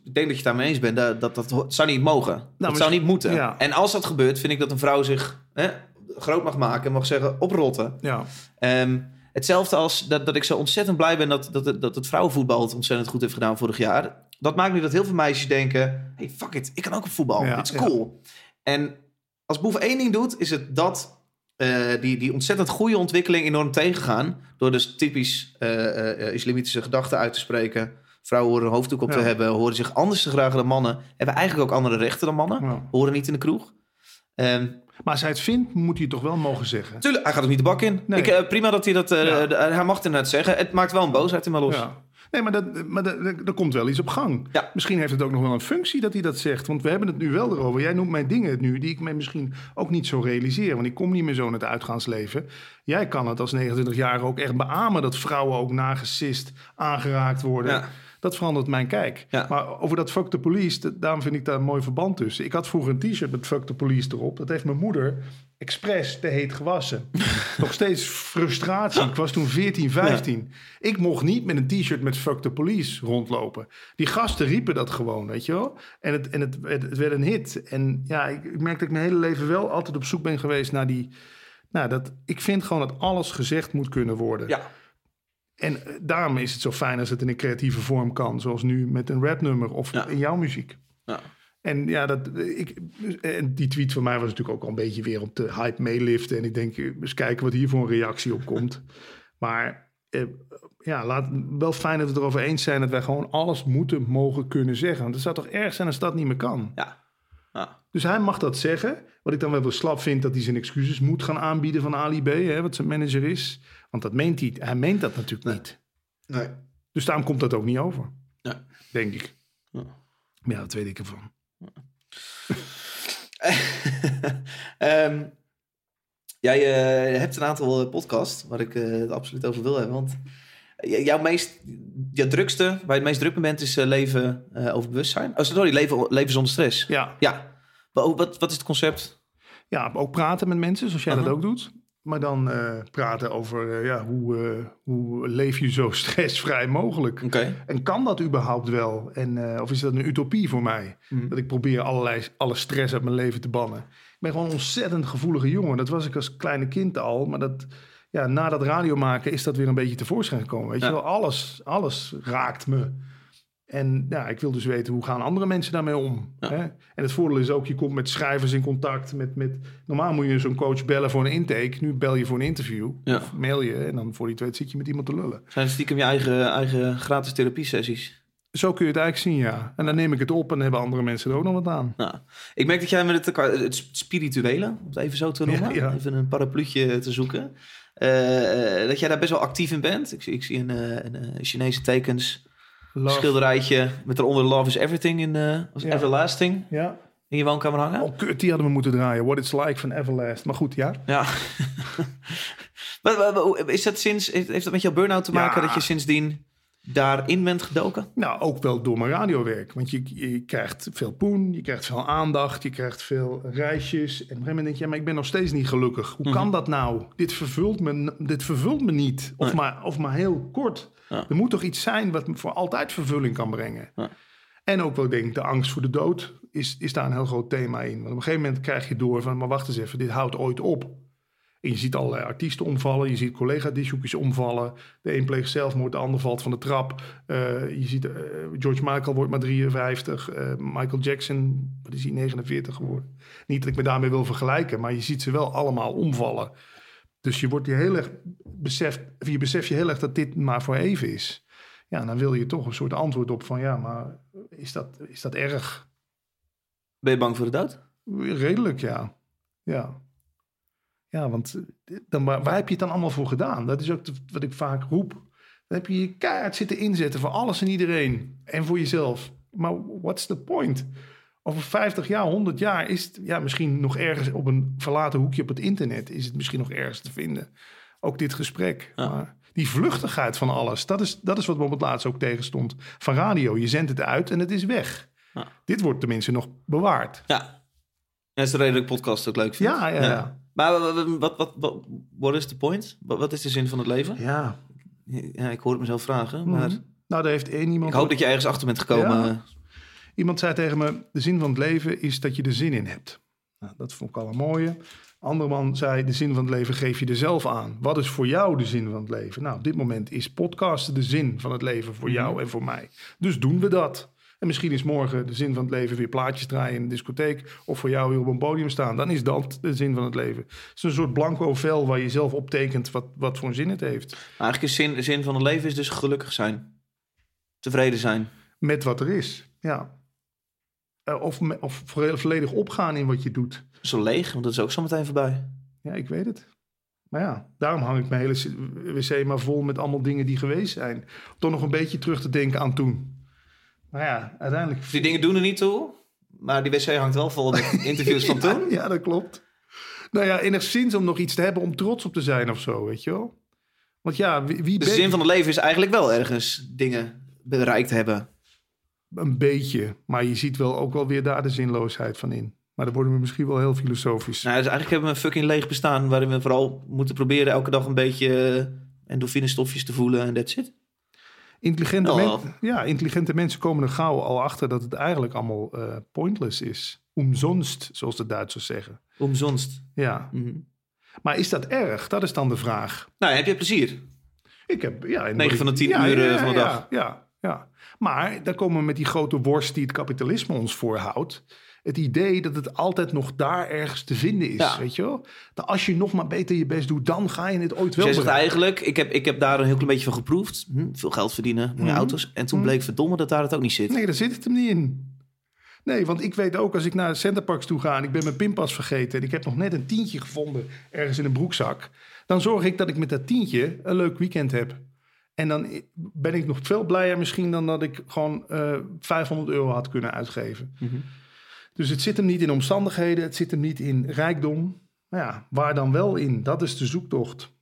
[SPEAKER 1] ik denk dat je het daarmee eens bent. Dat, dat, dat zou niet mogen. dat
[SPEAKER 2] maar
[SPEAKER 1] zou niet moeten.
[SPEAKER 2] ja.
[SPEAKER 1] En als dat gebeurt, vind ik dat een vrouw zich hè, groot mag maken... en mag zeggen, oprotten.
[SPEAKER 2] Ja.
[SPEAKER 1] Ehm, hetzelfde als dat, dat ik zo ontzettend blij ben dat, dat, het- dat het vrouwenvoetbal het ontzettend goed heeft gedaan vorig jaar. Dat maakt nu dat heel veel meisjes denken: hey, fuck it, ik kan ook een voetbal.
[SPEAKER 2] Ja,
[SPEAKER 1] Het is cool. En als Boef één ding doet, is het dat eh, die, die ontzettend goede ontwikkeling enorm tegengaan. Door dus typisch eh, eh, islamitische gedachten uit te spreken. Vrouwen horen een hoofddoek op te hebben, horen zich anders te gedragen dan mannen. Hebben eigenlijk ook andere rechten dan mannen.
[SPEAKER 2] Ja.
[SPEAKER 1] Horen niet in de kroeg. Ehm,
[SPEAKER 2] Maar als hij het vindt, moet hij het toch wel mogen zeggen.
[SPEAKER 1] Tuurlijk, hij gaat ook niet de bak in.
[SPEAKER 2] Nee.
[SPEAKER 1] Ik, prima dat hij dat...
[SPEAKER 2] Ja.
[SPEAKER 1] hij mag het inderdaad zeggen. Het maakt wel een boosheid in me los.
[SPEAKER 2] Ja. Nee, maar, dat, maar dat, er komt wel iets op gang.
[SPEAKER 1] Ja.
[SPEAKER 2] Misschien heeft het ook nog wel een functie dat hij dat zegt. Want we hebben het nu wel erover. Jij noemt mij dingen nu die ik me misschien ook niet zo realiseer. Want ik kom niet meer zo in het uitgaansleven. Jij kan het als 29-jarige ook echt beamen dat vrouwen ook nagesist, aangeraakt worden.
[SPEAKER 1] Ja.
[SPEAKER 2] Dat verandert mijn kijk.
[SPEAKER 1] Ja.
[SPEAKER 2] Maar over dat fuck the police, daarom vind ik daar een mooi verband tussen. Ik had vroeger een t-shirt met fuck the police erop. Dat heeft mijn moeder expres te heet gewassen. Nog steeds frustratie. Ik was toen 14, 15. Ik mocht niet met een t-shirt met Fuck the Police rondlopen. Die gasten riepen dat gewoon, weet je wel. En het, en het, het, het werd een hit. En ja, ik, ik merk dat ik mijn hele leven wel altijd op zoek ben geweest naar die... Nou, dat, ik vind gewoon dat alles gezegd moet kunnen worden.
[SPEAKER 1] Ja.
[SPEAKER 2] En eh, daarom is het zo fijn als het in een creatieve vorm kan. Zoals nu met een rapnummer of
[SPEAKER 1] Ja.
[SPEAKER 2] in jouw muziek.
[SPEAKER 1] Ja.
[SPEAKER 2] En ja, dat, ik, en die tweet van mij was natuurlijk ook al een beetje weer op de hype meeliften. En ik denk, eens kijken wat hier voor een reactie op komt. maar eh, ja, laat, wel fijn dat we het erover eens zijn dat wij gewoon alles moeten mogen kunnen zeggen. Want het zou toch erg zijn als dat niet meer kan.
[SPEAKER 1] Ja. Ja.
[SPEAKER 2] Dus hij mag dat zeggen. Wat ik dan wel slap vind, dat hij zijn excuses moet gaan aanbieden van Ali B, hè, wat zijn manager is. Want dat meent hij. Hij meent dat natuurlijk niet.
[SPEAKER 1] Nee.
[SPEAKER 2] Dus daarom komt dat ook niet over.
[SPEAKER 1] Nee.
[SPEAKER 2] Denk ik.
[SPEAKER 1] Ja.
[SPEAKER 2] Maar ja, dat weet ik ervan.
[SPEAKER 1] Ehm, jij eh, hebt een aantal eh, podcasts waar ik eh, het absoluut over wil hebben. Want jouw meest, jouw drukste, waar je het meest druk mee bent, is eh, leven over bewustzijn. Oh, sorry, leven, leven zonder stress.
[SPEAKER 2] Ja,
[SPEAKER 1] Ja. Wat, wat, wat is het concept?
[SPEAKER 2] ja ook praten met mensen, zoals jij dat ook doet. Maar dan eh, praten over eh, ja, hoe, eh, hoe leef je zo stressvrij mogelijk. En kan dat überhaupt wel? En, of is dat een utopie voor mij?
[SPEAKER 1] Mhm.
[SPEAKER 2] Dat ik probeer allerlei, alle stress uit mijn leven te bannen. Ik ben gewoon een ontzettend gevoelige jongen. Dat was ik als kleine kind al. Maar dat, ja, na dat radio maken is dat weer een beetje tevoorschijn gekomen. Weet
[SPEAKER 1] Ja.
[SPEAKER 2] je wel, alles, alles raakt me. En ja, ik wil dus weten, hoe gaan andere mensen daarmee om?
[SPEAKER 1] Ja.
[SPEAKER 2] Hè? En het voordeel is ook, je komt met schrijvers in contact. Met, met, normaal moet je zo'n coach bellen voor een intake. Nu bel je voor een interview.
[SPEAKER 1] Ja.
[SPEAKER 2] Of mail je. En dan voor die twee zit je met iemand te lullen.
[SPEAKER 1] Zijn het stiekem je eigen, eigen gratis therapie sessies?
[SPEAKER 2] Zo kun je het eigenlijk zien, ja. En dan neem ik het op en hebben andere mensen er ook nog wat aan.
[SPEAKER 1] Nou, ik merk dat jij met het, het spirituele, om het even zo te noemen,
[SPEAKER 2] Ja,
[SPEAKER 1] even een parapluutje te zoeken, eh, eh, dat jij daar best wel actief in bent. Ik, zie- ik zie een, eh, een, Chinese tekens,
[SPEAKER 2] Love.
[SPEAKER 1] schilderijtje met eronder Love is Everything in als
[SPEAKER 2] Ja.
[SPEAKER 1] Everlasting
[SPEAKER 2] Ja.
[SPEAKER 1] in je woonkamer hangen.
[SPEAKER 2] Oh, kut, die hadden we moeten draaien. What It's Like van Everlast. Maar goed, ja.
[SPEAKER 1] Ja. Maar- maar- maar is dat sinds, heeft heeft dat met jouw burn-out te maken
[SPEAKER 2] Ja.
[SPEAKER 1] dat je sindsdien daarin bent gedoken?
[SPEAKER 2] Nou, ook wel door mijn radiowerk. Want je, je krijgt veel poen, je krijgt veel aandacht, je krijgt veel reisjes. En op een gegeven moment denk je, ja, maar ik ben nog steeds niet gelukkig. Hoe kan dat nou? Dit vervult me, dit vervult me niet. Of,
[SPEAKER 1] Nee.
[SPEAKER 2] maar, of maar heel kort.
[SPEAKER 1] Ja.
[SPEAKER 2] Er moet toch iets zijn wat me voor altijd vervulling kan brengen.
[SPEAKER 1] Ja.
[SPEAKER 2] En ook wel, denk ik, de angst voor de dood is, is daar een heel groot thema in. Want op een gegeven moment krijg je door van, maar wacht eens even, dit houdt ooit op. En je ziet allerlei artiesten omvallen. Je ziet collega-dishoekjes omvallen. De een pleegt zelfmoord, de ander valt van de trap. Eh, je ziet, eh, George Michael wordt maar 53. eh, Michael Jackson, wat is hij, 49 geworden. Niet dat ik me daarmee wil vergelijken, maar je ziet ze wel allemaal omvallen. Dus je wordt je heel erg beseft, je beseft je heel erg dat dit maar voor even is. Ja, dan wil je toch een soort antwoord op van ja, maar is dat, is dat erg?
[SPEAKER 1] Ben je bang voor de dood?
[SPEAKER 2] Redelijk, ja. Ja. Ja, want eh, dan, waar, waar heb je het dan allemaal voor gedaan? Dat is ook de- wat ik vaak roep. Dan heb je je keihard zitten inzetten voor alles en iedereen. En voor jezelf. Maar what's the point? Over 50 jaar, 100 jaar is het ja, misschien nog ergens op een verlaten hoekje op het internet. Is het misschien nog ergens te vinden. Ook dit gesprek.
[SPEAKER 1] Ja.
[SPEAKER 2] Maar die vluchtigheid van alles. Dat is, dat is wat me op het laatst ook tegenstond. Van radio. Je zendt het uit en het is weg.
[SPEAKER 1] Ja.
[SPEAKER 2] Dit wordt tenminste nog bewaard.
[SPEAKER 1] Ja. Dat is de reden dat ik podcast ook leuk vind.
[SPEAKER 2] Ja, ja, ja.
[SPEAKER 1] Maar wat, wat, wat, what is the point? Wat, wat is de zin van het leven?
[SPEAKER 2] Ja.
[SPEAKER 1] Ja, ik hoor het mezelf vragen, maar
[SPEAKER 2] Mhm. Nou, daar heeft één iemand.
[SPEAKER 1] ik hoop dat je ergens achter bent gekomen.
[SPEAKER 2] Ja. Iemand zei tegen me: De zin van het leven is dat je er zin in hebt. Nou, dat vond ik al een mooie. Andere man zei: De zin van het leven geef je er zelf aan. Wat is voor jou de zin van het leven? Nou, op dit moment is podcasten de zin van het leven voor jou en voor mij. Dus doen we dat. En misschien is morgen de zin van het leven weer plaatjes draaien in een discotheek. Of voor jou weer op een podium staan. Dan is dat de zin van het leven. Het is een soort blanco vel waar je zelf optekent wat, wat voor een zin het heeft.
[SPEAKER 1] Maar eigenlijk is zin, de zin van het leven is dus gelukkig zijn. Tevreden zijn.
[SPEAKER 2] Met wat er is, ja. Eh, Of, of vo- volledig opgaan in wat je doet.
[SPEAKER 1] Zo leeg, want dat is ook zo meteen voorbij.
[SPEAKER 2] Ja, ik weet het. Maar ja, daarom hang ik mijn hele wc maar vol met allemaal dingen die geweest zijn. Toch nog een beetje terug te denken aan toen. Maar ja, uiteindelijk...
[SPEAKER 1] Die dingen doen er niet toe, maar die wc hangt wel vol met interviews van
[SPEAKER 2] ja,
[SPEAKER 1] toen.
[SPEAKER 2] ja, dat klopt. Nou ja, enigszins om nog iets te hebben om trots op te zijn of zo, weet je wel. Want ja, wie, wie
[SPEAKER 1] Dus de zin van het leven is eigenlijk wel ergens dingen bereikt hebben.
[SPEAKER 2] Een beetje. Maar je ziet wel ook wel weer daar de zinloosheid van in. Maar dan worden we misschien wel heel filosofisch.
[SPEAKER 1] Nou, dus eigenlijk hebben we een fucking leeg bestaan... waarin we vooral moeten proberen elke dag een beetje uh, endorfinestofjes te voelen en that's it.
[SPEAKER 2] Intelligente,
[SPEAKER 1] Oh.
[SPEAKER 2] men- ja, intelligente mensen komen er gauw al achter dat het eigenlijk allemaal eh, pointless is. Umsonst, zoals de Duitsers zeggen.
[SPEAKER 1] Omzonst.
[SPEAKER 2] Ja,
[SPEAKER 1] Mhm.
[SPEAKER 2] maar is dat erg? Dat is dan de vraag.
[SPEAKER 1] Nou, heb je plezier?
[SPEAKER 2] Ik heb, ja, in-
[SPEAKER 1] Negen van de tien
[SPEAKER 2] ja,
[SPEAKER 1] uur,
[SPEAKER 2] ja,
[SPEAKER 1] van de
[SPEAKER 2] ja,
[SPEAKER 1] dag.
[SPEAKER 2] Ja, ja. Maar dan komen we met die grote worst die het kapitalisme ons voorhoudt. Het idee dat het altijd nog daar ergens te vinden is,
[SPEAKER 1] Ja.
[SPEAKER 2] weet je wel? Dat als je nog maar beter je best doet, dan ga je het ooit
[SPEAKER 1] Dus
[SPEAKER 2] wel
[SPEAKER 1] jij zegt
[SPEAKER 2] bereiken.
[SPEAKER 1] eigenlijk, ik heb, ik heb daar een heel klein beetje van geproefd. Hm, veel geld verdienen, mooie
[SPEAKER 2] Mhm.
[SPEAKER 1] auto's. En toen bleek verdomme dat daar het ook niet zit.
[SPEAKER 2] Nee, daar zit het hem niet in. Nee, want ik weet ook als ik naar Centerparks toe ga en ik ben mijn pinpas vergeten en ik heb nog net een tientje gevonden ergens in een broekzak, dan zorg ik dat ik met dat tientje een leuk weekend heb. En dan ben ik nog veel blijer misschien dan dat ik gewoon eh 500 euro had kunnen uitgeven.
[SPEAKER 1] Mhm.
[SPEAKER 2] Dus het zit hem niet in omstandigheden, het zit hem niet in rijkdom. Maar ja, waar dan wel in? Dat is de zoektocht.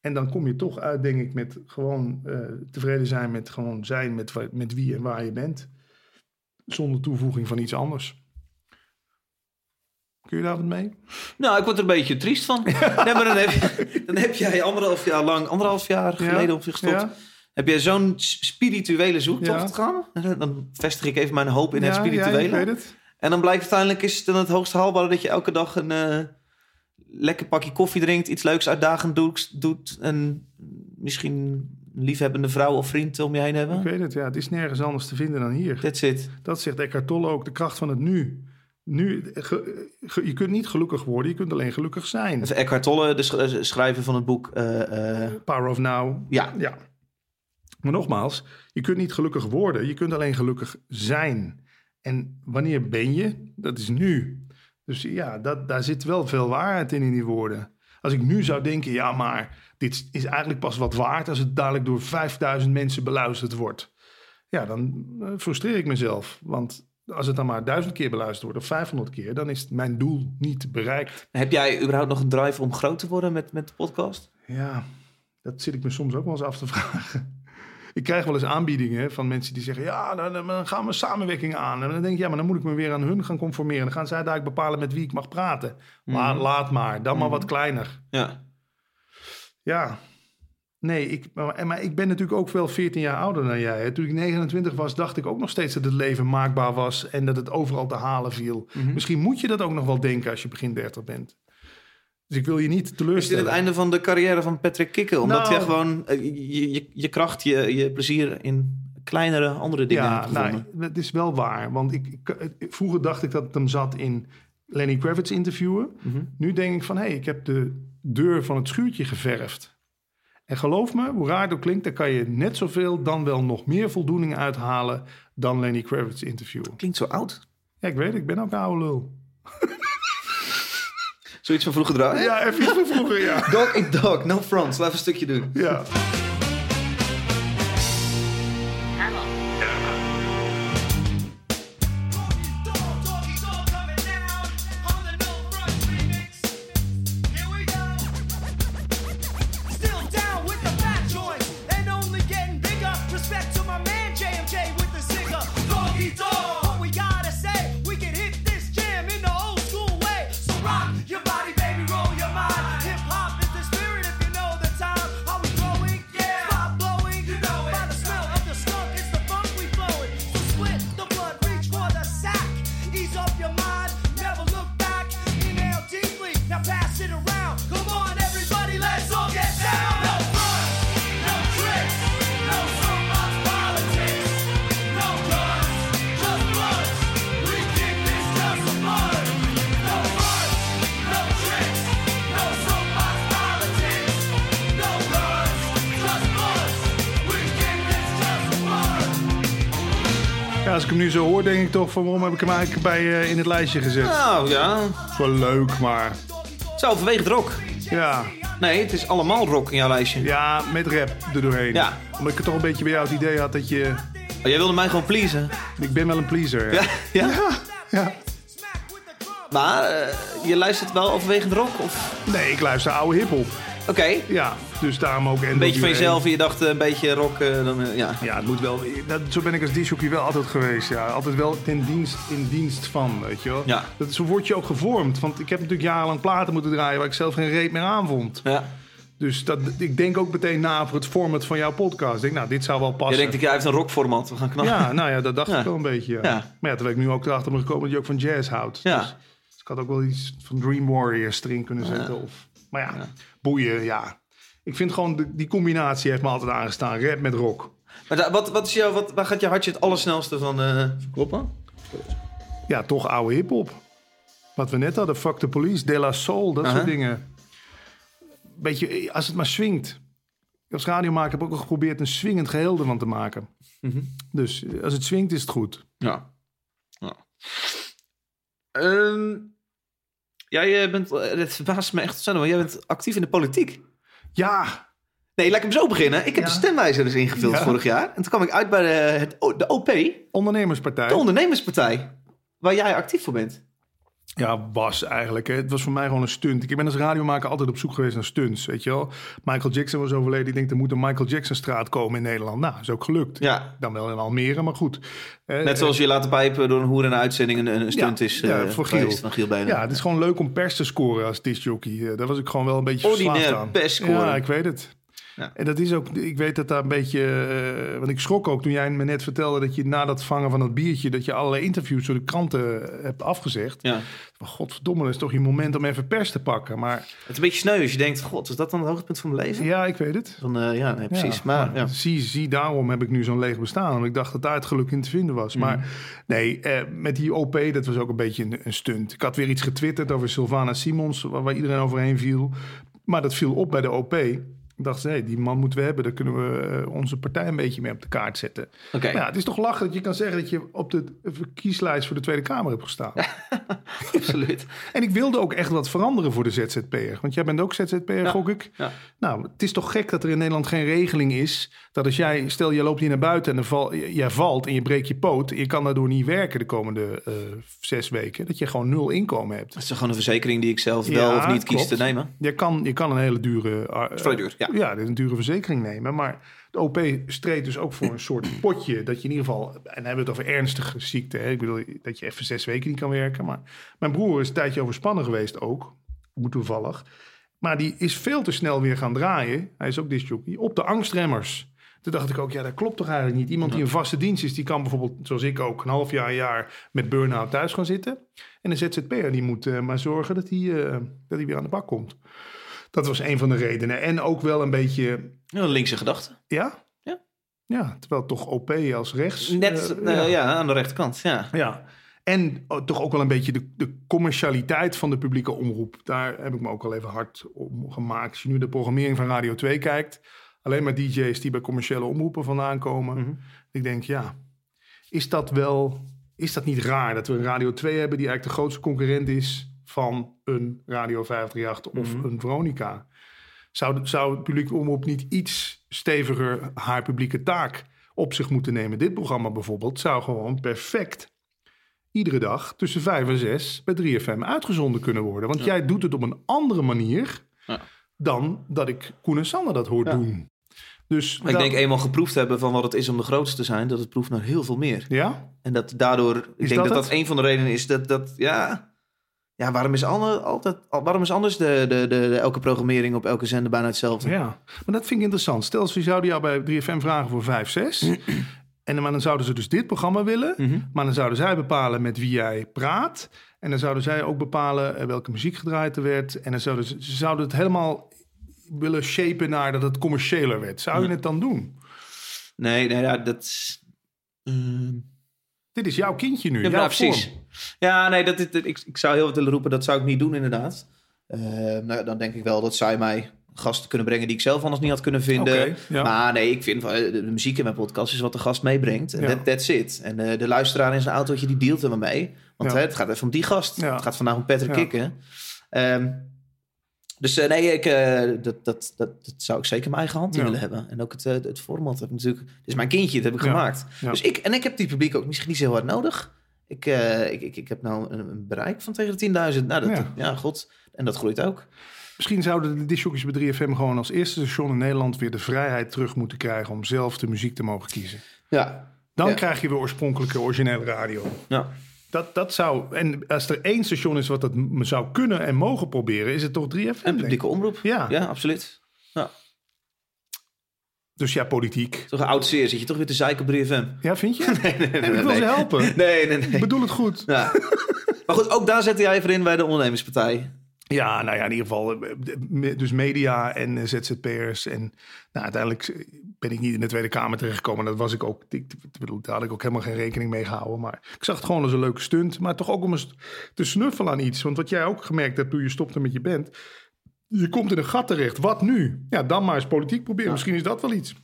[SPEAKER 2] En dan kom je toch uit, denk ik, met gewoon eh, tevreden zijn met gewoon zijn met, met wie en waar je bent. Zonder toevoeging van iets anders. Kun je daar wat mee?
[SPEAKER 1] Nou, ik word er een beetje triest van. nee, maar dan heb, je- dan heb jij anderhalf jaar lang, anderhalf jaar geleden op zich gestopt.
[SPEAKER 2] Ja.
[SPEAKER 1] Heb jij zo'n spirituele zoektocht gedaan? En dan- vestig ik even mijn hoop in het spirituele.
[SPEAKER 2] Ja, ik weet het.
[SPEAKER 1] En dan blijkt uiteindelijk is het dan het hoogst haalbare dat je elke dag een eh, lekker pakje koffie drinkt, iets leuks uitdagend doet, doet en misschien een liefhebbende vrouw of vriend om je heen
[SPEAKER 2] Ik
[SPEAKER 1] hebben.
[SPEAKER 2] weet het, ja. Het is nergens anders te vinden dan hier.
[SPEAKER 1] That's it.
[SPEAKER 2] Dat zegt Eckhart Tolle ook, de kracht van het nu. Nu, ge- ge- je kunt niet gelukkig worden, je kunt alleen gelukkig zijn.
[SPEAKER 1] Even Eckhart Tolle, de eh, schrijver van het boek. eh,
[SPEAKER 2] Power of Now.
[SPEAKER 1] ja,
[SPEAKER 2] Ja. Maar nogmaals, je kunt niet gelukkig worden, je kunt alleen gelukkig zijn. En wanneer ben je? Dat is nu. Dus ja, dat, daar zit wel veel waarheid in in die woorden. Als ik nu zou denken, ja, maar dit is eigenlijk pas wat waard als het dadelijk door 5000 mensen beluisterd wordt. Ja, dan eh, frustreer ik mezelf. Want als het dan maar duizend keer beluisterd wordt of 500 keer, dan is mijn doel niet bereikt.
[SPEAKER 1] Heb jij überhaupt nog een drive om groot te worden met, met de podcast?
[SPEAKER 2] Ja, dat zit ik me soms ook wel eens af te vragen. Ik krijg wel eens aanbiedingen van mensen die zeggen... ja, dan, gaan we samenwerking aan. En dan denk ik, ja, maar dan moet ik me weer aan hun gaan conformeren. Dan gaan zij daar bepalen met wie ik mag praten. Maar laat maar, dan maar wat kleiner.
[SPEAKER 1] Ja.
[SPEAKER 2] Ja, nee, ik, maar, maar ik ben natuurlijk ook wel 14 jaar ouder dan jij. Hè. Toen ik 29 was, dacht ik ook nog steeds dat het leven maakbaar was... en dat het overal te halen viel. Misschien moet je dat ook nog wel denken als je begin 30 bent. Dus ik wil je niet
[SPEAKER 1] Is dit
[SPEAKER 2] teleurstellen.
[SPEAKER 1] het einde van de carrière van Patrick Kikken? Omdat
[SPEAKER 2] Nou-
[SPEAKER 1] je gewoon eh, je, je, je kracht, je, je plezier in kleinere andere dingen
[SPEAKER 2] Ja,
[SPEAKER 1] hebt
[SPEAKER 2] nou,
[SPEAKER 1] gevonden.
[SPEAKER 2] dat is wel waar. Want ik, vroeger dacht ik dat het hem zat in Lenny Kravitz interviewen.
[SPEAKER 1] Mhm.
[SPEAKER 2] Nu denk ik van, hé, hey, ik heb de deur van het schuurtje geverfd. En geloof me, hoe raar het ook klinkt, daar kan je net zoveel, dan wel nog meer voldoening uithalen dan Lenny Kravitz interviewen.
[SPEAKER 1] Klinkt zo oud.
[SPEAKER 2] Ja, ik weet, ik ben ook een oude lul.
[SPEAKER 1] Zoiets van vroeger draaien?
[SPEAKER 2] Ja, even iets van vroeger, ja.
[SPEAKER 1] Dog eat dog, no fronts. Laten we een stukje doen.
[SPEAKER 2] ja. Ik toch van waarom heb ik hem eigenlijk bij eh, in het lijstje gezet?
[SPEAKER 1] Nou ja,
[SPEAKER 2] is wel leuk, maar
[SPEAKER 1] het is overwegend rock.
[SPEAKER 2] ja,
[SPEAKER 1] Nee, het is allemaal rock in jouw lijstje.
[SPEAKER 2] ja, met rap er doorheen.
[SPEAKER 1] Ja.
[SPEAKER 2] Omdat ik toch een beetje bij jou het idee had dat je...
[SPEAKER 1] Oh, jij wilde mij gewoon pleasen.
[SPEAKER 2] Ik ben wel een pleaser.
[SPEAKER 1] Ja, ja.
[SPEAKER 2] ja.
[SPEAKER 1] Maar eh, je luistert wel overwegend rock? Of?
[SPEAKER 2] Nee, ik luister oude hiphop.
[SPEAKER 1] Oké,
[SPEAKER 2] Ja, dus daarom ook
[SPEAKER 1] een beetje van jezelf en je dacht eh, een beetje rock, eh, dan, eh, ja.
[SPEAKER 2] Ja, het moet wel. Dat, zo ben ik als disjockey wel altijd geweest. Ja. Altijd wel ten dienst, in dienst van, weet je wel.
[SPEAKER 1] Ja.
[SPEAKER 2] Dat, zo word je ook gevormd. Want ik heb natuurlijk jarenlang platen moeten draaien waar ik zelf geen reet meer aan vond.
[SPEAKER 1] ja.
[SPEAKER 2] Dus dat, ik denk ook meteen na over het format van jouw podcast. Ik denk, nou, dit zou wel
[SPEAKER 1] Je
[SPEAKER 2] passen.
[SPEAKER 1] denkt, ik, hij heeft een rockformat, we gaan knallen.
[SPEAKER 2] Ja, nou ja, dat dacht
[SPEAKER 1] Ja.
[SPEAKER 2] ik wel een beetje. Ja.
[SPEAKER 1] Ja.
[SPEAKER 2] Maar ja, terwijl ik nu ook erachter ben gekomen dat je ook van jazz houdt.
[SPEAKER 1] Ja.
[SPEAKER 2] Dus, dus ik had ook wel iets van Dream Warriors erin kunnen zetten. Of, maar ja,
[SPEAKER 1] Ja.
[SPEAKER 2] boeien, ja. Ik vind gewoon, de, die combinatie heeft me altijd aangestaan. Rap met rock.
[SPEAKER 1] Maar da- wat, wat is jouw, wat, waar gaat je hartje het allersnelste van eh kloppen?
[SPEAKER 2] Ja, toch oude hiphop. Wat we net hadden, Fuck the Police, De La Soul, dat soort dingen. Beetje, als het maar swingt. Als radiomaker heb ik ook al geprobeerd een swingend geheel ervan te maken.
[SPEAKER 1] Mhm.
[SPEAKER 2] Dus eh, als het swingt, is het goed.
[SPEAKER 1] Ja. ja. Ehm, jij eh, bent, eh, verbaast me echt ontzettend, want jij bent actief in de politiek.
[SPEAKER 2] Ja,
[SPEAKER 1] Nee, laat ik hem zo beginnen. Ik heb
[SPEAKER 2] Ja.
[SPEAKER 1] de stemwijzer dus ingevuld
[SPEAKER 2] Ja.
[SPEAKER 1] vorig jaar. En toen kwam ik uit bij de, het, de OP,
[SPEAKER 2] ondernemerspartij.
[SPEAKER 1] de ondernemerspartij, waar jij actief voor bent.
[SPEAKER 2] Ja, was eigenlijk. Hè. Het was voor mij gewoon een stunt. Ik ben als radiomaker altijd op zoek geweest naar stunts, weet je wel. Michael Jackson was overleden. Ik denk, er moet een Michael Jackson straat komen in Nederland. Nou, is ook gelukt.
[SPEAKER 1] Ja.
[SPEAKER 2] Dan wel in Almere, maar goed. Eh,
[SPEAKER 1] Net zoals je laten pijpen door een hoer in een uitzending een, een stunt
[SPEAKER 2] Ja,
[SPEAKER 1] is
[SPEAKER 2] ja,
[SPEAKER 1] eh,
[SPEAKER 2] voor Giel.
[SPEAKER 1] van Giel Benen.
[SPEAKER 2] Ja, het is gewoon leuk om pers te scoren als discjockey. Eh, Daar was ik gewoon wel een beetje verslaafd
[SPEAKER 1] Ordinair
[SPEAKER 2] aan.
[SPEAKER 1] pers scoren.
[SPEAKER 2] Ja, ik weet het.
[SPEAKER 1] Ja.
[SPEAKER 2] En dat is ook, ik weet dat daar een beetje, eh, want ik schrok ook toen jij me net vertelde dat je na dat vangen van dat biertje, dat je allerlei interviews door de kranten hebt afgezegd.
[SPEAKER 1] Ja.
[SPEAKER 2] Godverdomme, dat is toch je moment om even pers te pakken. Maar
[SPEAKER 1] Het is een beetje sneu als je denkt, god, is dat dan het hoogtepunt van mijn leven?
[SPEAKER 2] ja, ik weet het.
[SPEAKER 1] Dan, eh, ja, nee, precies.
[SPEAKER 2] Ja,
[SPEAKER 1] maar, ja.
[SPEAKER 2] Zie, zie, daarom heb ik nu zo'n leeg bestaan. Want ik dacht dat daar het geluk in te vinden was. Maar nee, eh, met die OP, dat was ook een beetje een, een stunt. Ik had weer iets getwitterd over Sylvana Simons, waar, waar iedereen overheen viel. Maar dat viel op bij de OP. Dacht, hey, die man moeten we hebben. Daar kunnen we eh, onze partij een beetje mee op de kaart zetten.
[SPEAKER 1] Oké.
[SPEAKER 2] Het is toch lachen dat je kan zeggen dat je op de kieslijst voor de Tweede Kamer hebt gestaan.
[SPEAKER 1] absoluut.
[SPEAKER 2] En ik wilde ook echt wat veranderen voor de ZZP'er. Want jij bent ook ZZP'er,
[SPEAKER 1] Ja.
[SPEAKER 2] gok ik.
[SPEAKER 1] Ja.
[SPEAKER 2] Nou, het is toch gek dat er in Nederland geen regeling is... dat als jij, stel je loopt hier naar buiten en er val, jij valt en je breekt je poot... je kan daardoor niet werken de komende eh, zes weken... dat je gewoon nul inkomen hebt.
[SPEAKER 1] Dat is gewoon een verzekering die ik zelf
[SPEAKER 2] Ja,
[SPEAKER 1] wel of niet kies te nemen.
[SPEAKER 2] Je kan, je kan een hele dure... eh,
[SPEAKER 1] vrij duur, ja.
[SPEAKER 2] Ja, een dure verzekering nemen. Maar de OP streed dus ook voor een soort potje... dat je in ieder geval... en dan hebben we het over ernstige ziekte. Hè? Ik bedoel, dat je even zes weken niet kan werken. Maar mijn broer is een tijdje overspannen geweest ook. Hoe toevallig. Maar die is veel te snel weer gaan draaien. Hij is ook discjockey. Op de angstremmers. Toen dacht ik ook, ja, dat klopt toch eigenlijk niet. Iemand die een vaste dienst is, die kan bijvoorbeeld, zoals ik ook, een half jaar, een jaar met burn-out thuis gaan zitten. En een ZZP'er, die moet eh, maar zorgen dat hij, dat hij weer aan de bak komt. Dat was een van de redenen. En ook wel een beetje,
[SPEAKER 1] Ja, linkse gedachte.
[SPEAKER 2] ja?
[SPEAKER 1] Ja.
[SPEAKER 2] Ja, terwijl toch OP als rechts.
[SPEAKER 1] Net
[SPEAKER 2] eh,
[SPEAKER 1] eh, ja. aan de rechterkant. Ja.
[SPEAKER 2] ja. En oh, toch ook wel een beetje de, de commercialiteit van de publieke omroep. Daar heb ik me ook al even hard om gemaakt. Als je nu de programmering van Radio 2 kijkt, alleen maar DJ's die bij commerciële omroepen vandaan komen.
[SPEAKER 1] Mhm.
[SPEAKER 2] Ik denk, ja, is dat wel, is dat niet raar dat we een Radio 2 hebben die eigenlijk de grootste concurrent is van een Radio 538 of
[SPEAKER 1] Mhm.
[SPEAKER 2] een Veronica? Zou, zou het publieke omroep niet iets steviger haar publieke taak op zich moeten nemen? Dit programma bijvoorbeeld zou gewoon perfect iedere dag tussen 5 en 6 bij 3FM uitgezonden kunnen worden. Want jij doet het op een andere manier
[SPEAKER 1] Ja.
[SPEAKER 2] dan dat ik Koen en Sander dat hoor
[SPEAKER 1] Ja.
[SPEAKER 2] doen. Dus
[SPEAKER 1] ik
[SPEAKER 2] dat-
[SPEAKER 1] denk eenmaal geproefd hebben van wat het is om de grootste te zijn, dat het proeft naar heel veel meer.
[SPEAKER 2] Ja?
[SPEAKER 1] En dat daardoor, ik
[SPEAKER 2] Is
[SPEAKER 1] denk
[SPEAKER 2] dat
[SPEAKER 1] dat dat, een van de redenen is dat, dat ja, ja waarom is, alle, altijd, waarom is anders de, de, de, de- elke programmering op elke zender bijna hetzelfde?
[SPEAKER 2] Ja, maar dat vind ik interessant. Stel, ze zouden jou bij 3FM vragen voor 5, 6. en maar dan zouden ze dus dit programma willen.
[SPEAKER 1] Mhm.
[SPEAKER 2] Maar dan zouden zij bepalen met wie jij praat. En dan zouden zij ook bepalen eh, welke muziek gedraaid er werd. En dan zouden ze, ze zouden het helemaal willen shapen naar dat het commerciëler werd. Zou je het dan doen?
[SPEAKER 1] Nee, nee ja, dat is... ehm,
[SPEAKER 2] Dit is jouw kindje nu,
[SPEAKER 1] Ja,
[SPEAKER 2] jouw
[SPEAKER 1] nou, precies.
[SPEAKER 2] vorm.
[SPEAKER 1] Ja, nee, dat, ik, ik zou heel wat willen roepen, dat zou ik niet doen inderdaad. Eh, nou, dan denk ik wel dat zij mij gasten kunnen brengen die ik zelf anders niet had kunnen vinden.
[SPEAKER 2] Ja.
[SPEAKER 1] Maar nee, ik vind eh, de muziek in mijn podcast is wat de gast meebrengt. En
[SPEAKER 2] Ja.
[SPEAKER 1] that, that's it. En eh, de luisteraar in zijn autootje, die dealt er maar mee. Want
[SPEAKER 2] Ja.
[SPEAKER 1] hè, het gaat even om die gast. Het gaat vandaag om Patrick. Kikken. Ehm, dus eh, nee, ik, eh, dat, dat, dat, dat zou ik zeker mijn eigen hand in
[SPEAKER 2] Ja.
[SPEAKER 1] willen hebben. En ook het, eh, het format heb natuurlijk... Het is mijn kindje, dat heb ik
[SPEAKER 2] Ja.
[SPEAKER 1] gemaakt.
[SPEAKER 2] Ja.
[SPEAKER 1] Dus ik, en ik heb die publiek ook misschien niet zo hard nodig. Ik, ik, ik, ik heb nou een, een bereik van tegen de 10.000. Nou, dat,
[SPEAKER 2] Ja.
[SPEAKER 1] ja. god. En dat groeit ook.
[SPEAKER 2] Misschien zouden de discjockeys bij 3FM gewoon als eerste station in Nederland weer de vrijheid terug moeten krijgen om zelf de muziek te mogen kiezen.
[SPEAKER 1] Ja.
[SPEAKER 2] Dan krijg je weer oorspronkelijke, originele radio.
[SPEAKER 1] ja.
[SPEAKER 2] Dat, dat zou, en als er één station is wat dat m- zou kunnen en mogen proberen, is het toch 3FM?
[SPEAKER 1] En publieke omroep.
[SPEAKER 2] Ja.
[SPEAKER 1] Ja, absoluut. Ja.
[SPEAKER 2] Dus ja, politiek.
[SPEAKER 1] Toch een oud zeer. Zit je toch weer te zeiken op 3FM?
[SPEAKER 2] Ja, vind je?
[SPEAKER 1] Nee, nee,
[SPEAKER 2] ik wil ze helpen.
[SPEAKER 1] Nee, nee, nee.
[SPEAKER 2] Ik bedoel het goed.
[SPEAKER 1] Ja. Maar goed, ook daar zette jij even in bij de ondernemerspartij.
[SPEAKER 2] Ja, nou ja, in ieder geval. eh, me- Dus media en eh, ZZP'ers. En nou, uiteindelijk eh, ben ik niet in de Tweede Kamer terechtgekomen. Dat was ik ook. Ik, daar had ik ook helemaal geen rekening mee gehouden. Maar ik zag het gewoon als een leuke stunt. Maar toch ook om eens te snuffelen aan iets. Want wat jij ook gemerkt hebt toen je stopte met je band. Je komt in een gat terecht. Wat nu? Ja, dan maar eens politiek proberen. Misschien is dat wel iets.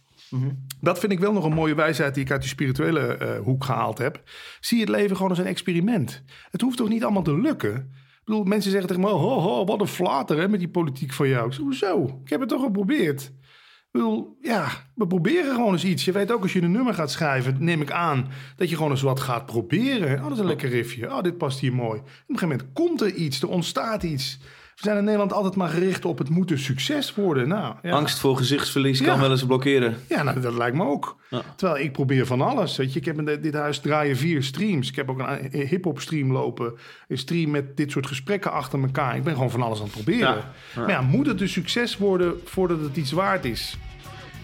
[SPEAKER 2] Dat vind ik wel nog een mooie wijsheid die ik uit die spirituele eh, hoek gehaald heb. Zie het leven gewoon als een experiment. Het hoeft toch niet allemaal te lukken? Bedoel, mensen zeggen tegen me, ho, ho, wat een flater hè, met die politiek van jou. Ik zeg, hoezo? Ik heb het toch geprobeerd. Ik bedoel, ja, we proberen gewoon eens iets. Je weet ook als je een nummer gaat schrijven, neem ik aan, dat je gewoon eens wat gaat proberen. Oh, dat is een lekker riffje. Oh, dit past hier mooi. Op een gegeven moment komt er iets, er ontstaat iets. We zijn in Nederland altijd maar gericht op het moet een succes worden. Nou, ja.
[SPEAKER 1] Angst voor gezichtsverlies kan wel eens blokkeren.
[SPEAKER 2] Ja, nou, dat lijkt me ook.
[SPEAKER 1] Ja.
[SPEAKER 2] Terwijl ik probeer van alles. Weet je. Ik heb in dit huis draaien vier streams. Ik heb ook een, een hip-hop stream lopen. Een stream met dit soort gesprekken achter elkaar. Ik ben gewoon van alles aan het proberen. Maar ja, moet het een succes worden voordat het iets waard is?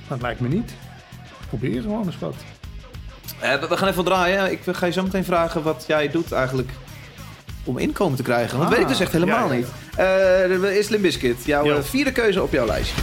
[SPEAKER 2] Dat lijkt me niet. Probeer gewoon eens wat.
[SPEAKER 1] Eh, we- gaan even draaien. Ik ga je zo meteen vragen wat jij doet eigenlijk om inkomen te krijgen. Want
[SPEAKER 2] Ah,
[SPEAKER 1] weet ik dus echt helemaal
[SPEAKER 2] ja, ja.
[SPEAKER 1] niet. Er is Limp Bizkit. Jouw eh, vierde keuze op jouw lijstje.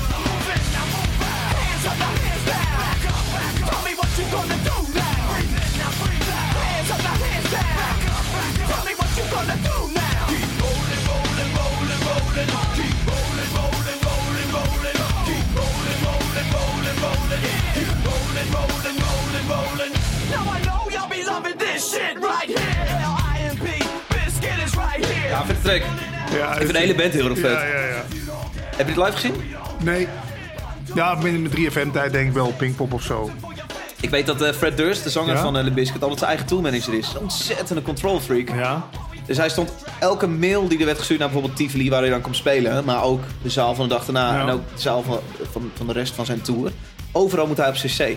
[SPEAKER 1] Ja, Ik vind de hele band heel erg vet.
[SPEAKER 2] Ja, ja, ja.
[SPEAKER 1] Heb je het live gezien?
[SPEAKER 2] Nee. Ja, in mijn 3FM-tijd denk ik wel Pinkpop of zo.
[SPEAKER 1] Ik weet dat eh, Fred Durst, de zanger
[SPEAKER 2] Ja?
[SPEAKER 1] van uh, Bizkit, altijd zijn eigen toolmanager is. Ontzettende control freak.
[SPEAKER 2] Ja.
[SPEAKER 1] Dus hij stond elke mail die er werd gestuurd naar bijvoorbeeld Tivoli, waar hij dan kon spelen, maar ook de zaal van de dag daarna
[SPEAKER 2] Ja.
[SPEAKER 1] en ook de zaal van, van, van de rest van zijn tour. Overal moet hij op cc.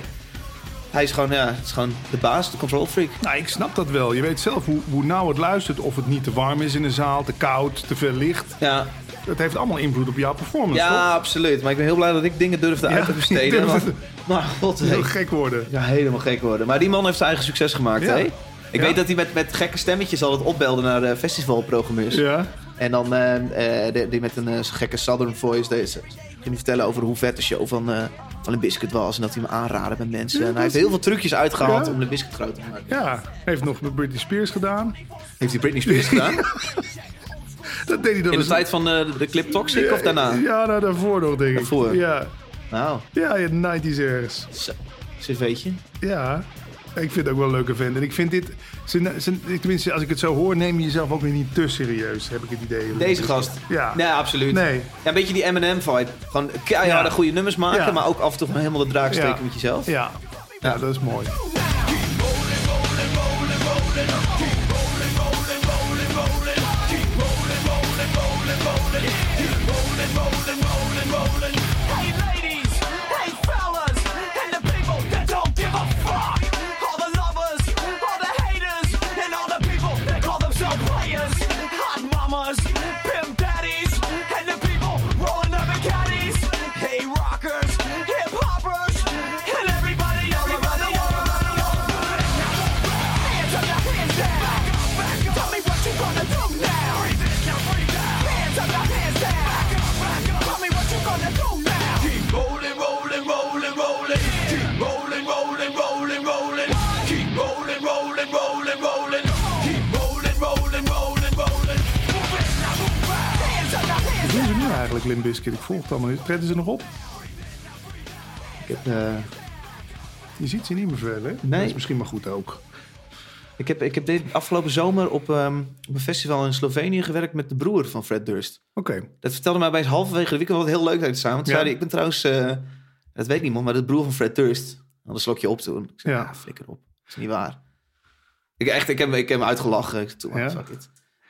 [SPEAKER 1] Hij is gewoon, ja, is gewoon de baas, de control freak.
[SPEAKER 2] Nou, ik snap dat wel. Je weet zelf hoe, hoe nauw het luistert. Of het niet te warm is in de zaal, te koud, te veel licht.
[SPEAKER 1] Ja,
[SPEAKER 2] Dat heeft allemaal invloed op jouw performance,
[SPEAKER 1] ja
[SPEAKER 2] toch?
[SPEAKER 1] absoluut. Maar ik ben heel blij dat ik dingen durfde uit te besteden. Want, maar god,
[SPEAKER 2] Heel
[SPEAKER 1] hey.
[SPEAKER 2] gek worden.
[SPEAKER 1] ja, helemaal gek worden. Maar die man heeft zijn eigen succes gemaakt,
[SPEAKER 2] Ja.
[SPEAKER 1] hè? Ik
[SPEAKER 2] Ja.
[SPEAKER 1] weet dat hij met, met gekke stemmetjes altijd opbelde naar de festivalprogrammeurs.
[SPEAKER 2] Ja.
[SPEAKER 1] En dan eh, eh, die, met een eh, gekke Southern voice deze, ging hij vertellen over hoe vet de show van, eh van een biscuit was. En dat hij hem aanraden met mensen.
[SPEAKER 2] Ja,
[SPEAKER 1] en hij heeft heel veel trucjes uitgehaald
[SPEAKER 2] Ja.
[SPEAKER 1] om de biscuit groot te maken.
[SPEAKER 2] Ja, heeft nog met Britney Spears gedaan.
[SPEAKER 1] Heeft hij Britney Spears gedaan?
[SPEAKER 2] Dat deed hij dan
[SPEAKER 1] In de tijd van eh, de clip Toxic of daarna?
[SPEAKER 2] Ja, nou, daarvoor nog, denk ik.
[SPEAKER 1] Daarvoor?
[SPEAKER 2] Ja,
[SPEAKER 1] Nou,
[SPEAKER 2] ja, ja 90s ergens.
[SPEAKER 1] zo. cv'tje.
[SPEAKER 2] Ja, ik vind het ook wel een leuke vent. En ik vind dit, tenminste als ik het zo hoor, neem je jezelf ook weer niet te serieus, heb ik het idee.
[SPEAKER 1] Deze gast.
[SPEAKER 2] Ja.
[SPEAKER 1] Nee, absoluut.
[SPEAKER 2] Nee.
[SPEAKER 1] Ja, een beetje die Eminem-vibe. Gewoon keiharde
[SPEAKER 2] Ja.
[SPEAKER 1] goede nummers maken, maar ook af en toe helemaal de draak steken met jezelf.
[SPEAKER 2] Ja. ja, dat is mooi. Limp Bizkit? Ik volg het allemaal niet. Treden ze nog op?
[SPEAKER 1] Ik heb, eh,
[SPEAKER 2] Je ziet ze niet meer veel, hè?
[SPEAKER 1] Nee.
[SPEAKER 2] Dat is misschien maar goed ook.
[SPEAKER 1] ik heb, ik heb dit afgelopen zomer op, ehm, op een festival in Slovenië gewerkt met de broer van Fred Durst.
[SPEAKER 2] Oké.
[SPEAKER 1] Dat vertelde mij bij halverwege de weekend wat heel leuk uit te samen. Toen
[SPEAKER 2] Ja.
[SPEAKER 1] zei hij, ik ben trouwens, eh, dat weet niemand, maar de broer van Fred Durst. Had een slokje op toen. Ik zei,
[SPEAKER 2] Ja.
[SPEAKER 1] ja, flikker op. Dat is niet waar. Ik, echt, ik, heb, ik heb hem uitgelachen. Ik zei, toen,
[SPEAKER 2] Ja.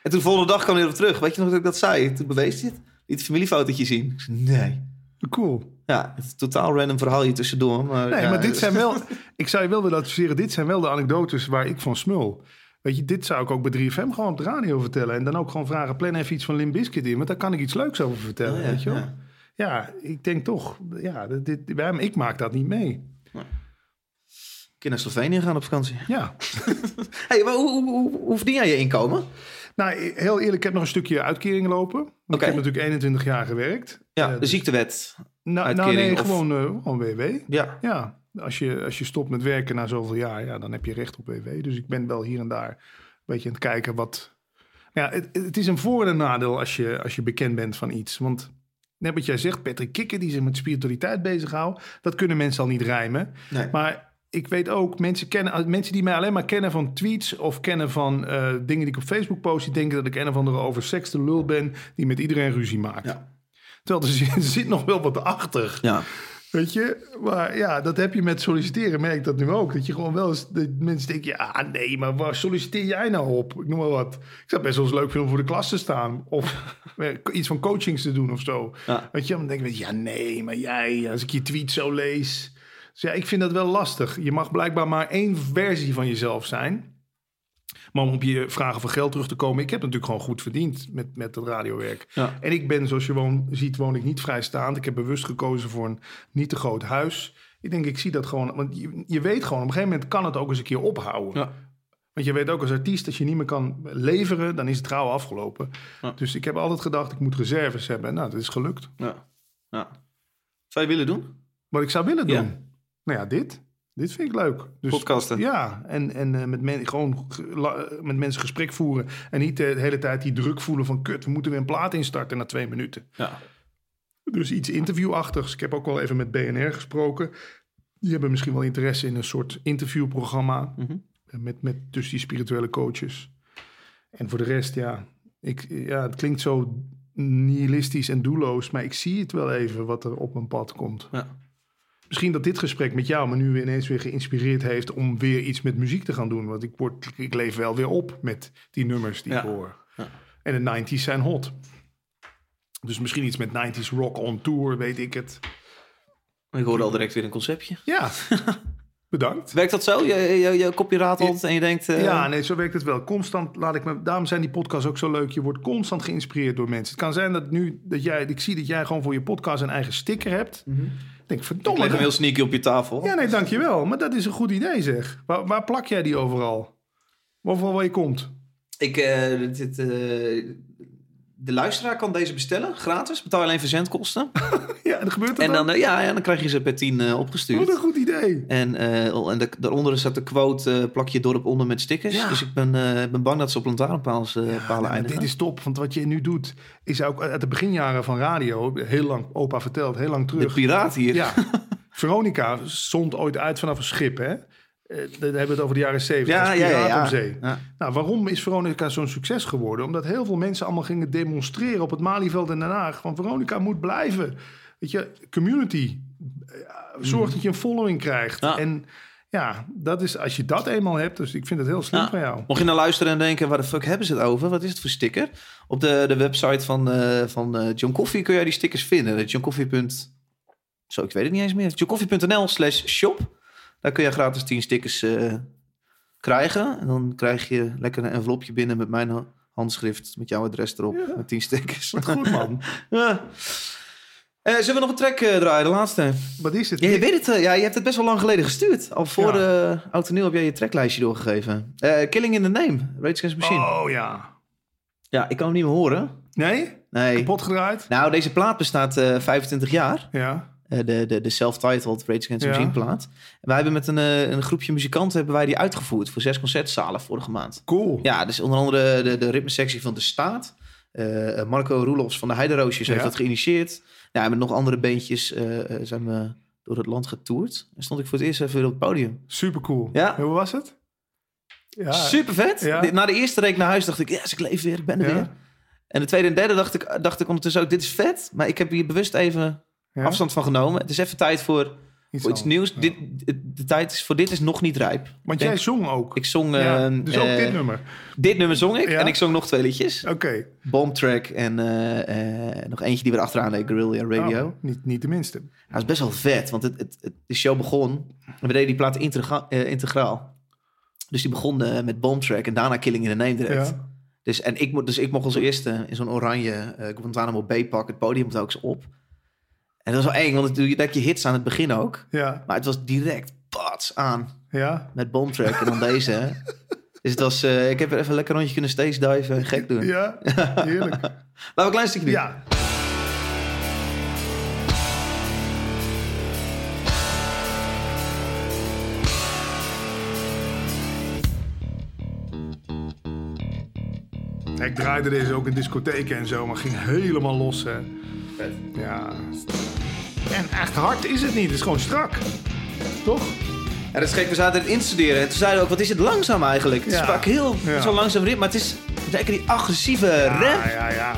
[SPEAKER 1] En toen de volgende dag kwam hij erop terug. Weet je nog dat ik dat zei? Toen bewees hij het. Een familiefotootje zien? Ik zei, nee.
[SPEAKER 2] Cool.
[SPEAKER 1] Ja, het is een totaal random verhaal hier tussendoor. Maar,
[SPEAKER 2] Nee,
[SPEAKER 1] ja,
[SPEAKER 2] maar dit zijn wel... Ik zou je wel willen adviseren, dit zijn wel de anekdotes waar ik van smul. Weet je, dit zou ik ook bij 3FM gewoon op de radio vertellen. En dan ook gewoon vragen, plan even iets van Limp Bizkit in. Want daar kan ik iets leuks over vertellen,
[SPEAKER 1] ja,
[SPEAKER 2] weet je wel.
[SPEAKER 1] ja.
[SPEAKER 2] Ja. ik denk toch, ja, dit, wij- ik maak dat niet mee.
[SPEAKER 1] Een keer naar Slovenië gaan op vakantie.
[SPEAKER 2] Ja.
[SPEAKER 1] Hey, maar hoe, hoe, hoe, hoe verdien jij je inkomen?
[SPEAKER 2] Nou, heel eerlijk, ik heb nog een stukje uitkering lopen. Ik heb natuurlijk 21 jaar gewerkt.
[SPEAKER 1] Ja,
[SPEAKER 2] Eh,
[SPEAKER 1] de
[SPEAKER 2] dus-
[SPEAKER 1] ziektewet.
[SPEAKER 2] Nou, nou
[SPEAKER 1] uitkering
[SPEAKER 2] nee,
[SPEAKER 1] of-
[SPEAKER 2] gewoon, eh, gewoon WW.
[SPEAKER 1] Ja.
[SPEAKER 2] Ja, als je, als je stopt met werken na zoveel jaar, ja, dan heb je recht op WW. Dus ik ben wel hier en daar een beetje aan het kijken wat... Ja, het, het is een voor- en nadeel als je, als je bekend bent van iets. Want net wat jij zegt, Patrick Kikker die zich met spiritualiteit bezighoudt... dat kunnen mensen al niet rijmen.
[SPEAKER 1] Nee.
[SPEAKER 2] Maar ik weet ook, mensen, kennen, mensen die mij alleen maar kennen van tweets... of kennen van eh, dingen die ik op Facebook post... die denken dat ik een of andere oversexte lul ben... die met iedereen ruzie maakt.
[SPEAKER 1] Ja.
[SPEAKER 2] Terwijl er zit, er zit nog wel wat achter.
[SPEAKER 1] Ja.
[SPEAKER 2] Weet je, maar ja, dat heb je met solliciteren, merk ik dat nu ook. Dat je gewoon wel eens, dat mensen denken, ja, nee, maar waar solliciteer jij nou op? Ik noem maar wat. Ik zou best wel eens leuk vinden om voor de klas te staan. Of eh, iets van coachings te doen of zo.
[SPEAKER 1] Ja.
[SPEAKER 2] Weet je, dan denk ik, ja, nee, maar jij, als ik je tweet zo lees. Dus ja, ik vind dat wel lastig. Je mag blijkbaar maar één versie van jezelf zijn. Maar om op je vragen van geld terug te komen, ik heb natuurlijk gewoon goed verdiend met, met het radiowerk.
[SPEAKER 1] Ja.
[SPEAKER 2] En ik ben, zoals je woon, ziet, woon ik niet vrijstaand. Ik heb bewust gekozen voor een niet te groot huis. Ik denk, ik zie dat gewoon. Want je, je weet gewoon, op een gegeven moment kan het ook eens een keer ophouden.
[SPEAKER 1] Ja.
[SPEAKER 2] Want je weet ook als artiest, als je niet meer kan leveren, dan is het trouw afgelopen.
[SPEAKER 1] Ja.
[SPEAKER 2] Dus ik heb altijd gedacht, ik moet reserves hebben. Nou, dat is gelukt.
[SPEAKER 1] ja. ja. Zou je willen doen?
[SPEAKER 2] Wat ik zou willen doen. Nou ja, dit. Dit vind ik leuk. Dus,
[SPEAKER 1] Podcasten.
[SPEAKER 2] Ja, en, en eh, met, men, gewoon la- eh, met mensen gesprek voeren. En niet de hele tijd die druk voelen van... kut, we moeten weer een plaat instarten na twee minuten.
[SPEAKER 1] Ja.
[SPEAKER 2] Dus iets interviewachtigs. Ik heb ook wel even met BNR gesproken. Die hebben misschien wel interesse in een soort interviewprogramma.
[SPEAKER 1] Mhm.
[SPEAKER 2] Eh, Met, met dus die spirituele coaches. En voor de rest, ja, ik, ja, het klinkt zo nihilistisch en doelloos. Maar ik zie het wel even wat er op mijn pad komt.
[SPEAKER 1] Ja.
[SPEAKER 2] Misschien dat dit gesprek met jou me nu ineens weer geïnspireerd heeft om weer iets met muziek te gaan doen. Want ik, word, ik leef wel weer op met die nummers die
[SPEAKER 1] Ja.
[SPEAKER 2] ik hoor.
[SPEAKER 1] Ja.
[SPEAKER 2] En de 90s zijn hot. Dus misschien iets met 90s rock on tour, weet ik het.
[SPEAKER 1] Ik hoorde al direct weer een conceptje.
[SPEAKER 2] Ja, bedankt.
[SPEAKER 1] Werkt dat zo? Je, je, je kopje ratelt en je denkt... eh,
[SPEAKER 2] Ja, nee, zo werkt het wel. Constant laat ik me. Daarom zijn die podcasts ook zo leuk. Je wordt constant geïnspireerd door mensen. Het kan zijn dat nu dat jij, ik zie dat jij gewoon voor je podcast een eigen sticker hebt. Ik denk,
[SPEAKER 1] Ik
[SPEAKER 2] verdomme.
[SPEAKER 1] leg hem
[SPEAKER 2] dat-
[SPEAKER 1] heel sneaky op je tafel.
[SPEAKER 2] Ja, nee, dankjewel. Maar dat is een goed idee, zeg. Waar, waar plak jij die overal? Overal waar je komt.
[SPEAKER 1] Ik, eh, dit, eh, de luisteraar kan deze bestellen, gratis. Betaal alleen verzendkosten.
[SPEAKER 2] Ja, en gebeurt dat
[SPEAKER 1] En
[SPEAKER 2] dan?
[SPEAKER 1] dan, eh, ja, ja, dan krijg je ze per 10 eh,
[SPEAKER 2] Wat
[SPEAKER 1] opgestuurd.
[SPEAKER 2] een goed idee.
[SPEAKER 1] En, eh, en de, daaronder staat de quote, eh, plak je dorp onder met stickers.
[SPEAKER 2] Ja.
[SPEAKER 1] Dus ik ben, eh, ben bang dat ze op lantaarnpaals, palen
[SPEAKER 2] Ja, dit is top, want wat je nu doet... is ook uit de beginjaren van radio... heel lang, opa vertelt, heel lang
[SPEAKER 1] De
[SPEAKER 2] terug...
[SPEAKER 1] piraat hier.
[SPEAKER 2] Ja, Veronica stond ooit uit vanaf een schip, hè? Dan hebben we het over de jaren 70.
[SPEAKER 1] Ja, ja, ja, ja.
[SPEAKER 2] op zee.
[SPEAKER 1] Ja.
[SPEAKER 2] Nou, waarom is Veronica zo'n succes geworden? Omdat heel veel mensen allemaal gingen demonstreren op het Malieveld in Den Haag. Van Veronica moet blijven. Weet je, community. Zorg dat je een following krijgt.
[SPEAKER 1] Mhm. Ja.
[SPEAKER 2] En ja, dat is als je dat eenmaal hebt. Dus ik vind het heel slim
[SPEAKER 1] Ja.
[SPEAKER 2] van jou.
[SPEAKER 1] Mocht je nou luisteren en denken, waar de fuck hebben ze het over? Wat is het voor sticker? Op de, de website van, eh, van eh, John Coffee kun jij die stickers vinden. John Coffee. Zo, ik weet het niet eens meer. johncoffee.nl slash shop. Daar kun je gratis 10 stickers eh, krijgen. En dan krijg je lekker een envelopje binnen met mijn ha- handschrift. Met jouw adres erop.
[SPEAKER 2] Ja.
[SPEAKER 1] Met 10 stickers.
[SPEAKER 2] Wat goed, man.
[SPEAKER 1] ja. Eh, zullen we nog een track eh, draaien? De laatste.
[SPEAKER 2] Wat is het?
[SPEAKER 1] Ja, je weet het. eh, ja, je hebt het best wel lang geleden gestuurd. Al voor
[SPEAKER 2] Ja.
[SPEAKER 1] de oud en nieuw heb jij je tracklijstje doorgegeven. Killing in the Name, Rage Against the Machine.
[SPEAKER 2] Oh ja.
[SPEAKER 1] Ja, ik kan hem niet meer horen.
[SPEAKER 2] Nee?
[SPEAKER 1] Nee.
[SPEAKER 2] Kapot gedraaid?
[SPEAKER 1] Nou, deze plaat bestaat eh 25 jaar.
[SPEAKER 2] Ja.
[SPEAKER 1] De, de, de self-titled Rage Against the
[SPEAKER 2] Ja.
[SPEAKER 1] Machine plaat. En wij hebben met een, een groepje muzikanten hebben wij die uitgevoerd voor zes concertzalen vorige maand.
[SPEAKER 2] Cool.
[SPEAKER 1] Ja, dus onder andere de, de ritmesectie van De Staat. Marco Roelofs van de Heideroosjes heeft dat geïnitieerd. Ja, en met nog andere beentjes eh, eh, zijn we door het land getoerd. En stond ik voor het eerst even op het podium.
[SPEAKER 2] Super cool.
[SPEAKER 1] Ja.
[SPEAKER 2] Hoe was het? Ja.
[SPEAKER 1] Super vet.
[SPEAKER 2] Ja.
[SPEAKER 1] Na de eerste reek naar huis dacht ik, yes, ik leef weer, ik ben er
[SPEAKER 2] Ja.
[SPEAKER 1] weer. En de tweede en derde dacht ik, dacht ik ondertussen ook, dit is vet. Maar ik heb hier bewust even afstand van genomen. Het is even tijd voor
[SPEAKER 2] Iets
[SPEAKER 1] nieuws.
[SPEAKER 2] Ja.
[SPEAKER 1] Dit, de, tijd is, voor dit is nog niet rijp.
[SPEAKER 2] Want jij zong ook.
[SPEAKER 1] Ik zong...
[SPEAKER 2] ja,
[SPEAKER 1] eh,
[SPEAKER 2] dus ook
[SPEAKER 1] eh,
[SPEAKER 2] dit nummer.
[SPEAKER 1] Dit nummer zong ik en ik zong nog twee liedjes.
[SPEAKER 2] Oké.
[SPEAKER 1] Bomb Track en eh, eh, nog eentje die weer achteraan deed, Guerrilla Radio.
[SPEAKER 2] Oh, niet, niet de minste.
[SPEAKER 1] Dat is best wel vet, want het, het, het- de show begon... en we deden die plaat integra- eh, integraal. Dus die begon eh, met Bomb Track en daarna Killing in the Name direct.
[SPEAKER 2] Ja.
[SPEAKER 1] Dus, en ik, mo- dus ik mocht als eerste in zo'n oranje eh Guantanamo Bay pak het podium telkens op. En dat was wel eng, want het- je hebt je hits aan het begin ook.
[SPEAKER 2] Ja.
[SPEAKER 1] Maar het was direct pats aan
[SPEAKER 2] Ja.
[SPEAKER 1] met Bomb Track en dan deze. Dus het was, eh, ik heb er even een lekker rondje kunnen stage diven en gek doen.
[SPEAKER 2] Ja. Heerlijk.
[SPEAKER 1] Laten we een klein stukje doen.
[SPEAKER 2] Ja. Ik draaide deze ook in discotheken en zo, maar ging helemaal los. Hè. Ja. En echt hard is het niet, het is gewoon strak. Toch?
[SPEAKER 1] Ja, dat is gek. We zaten het instuderen en toen zeiden we ook, wat is het langzaam eigenlijk? Het
[SPEAKER 2] Ja.
[SPEAKER 1] sprak heel zo langzaam ritme, maar het is zeker die agressieve rap.
[SPEAKER 2] Ja, ja, ja.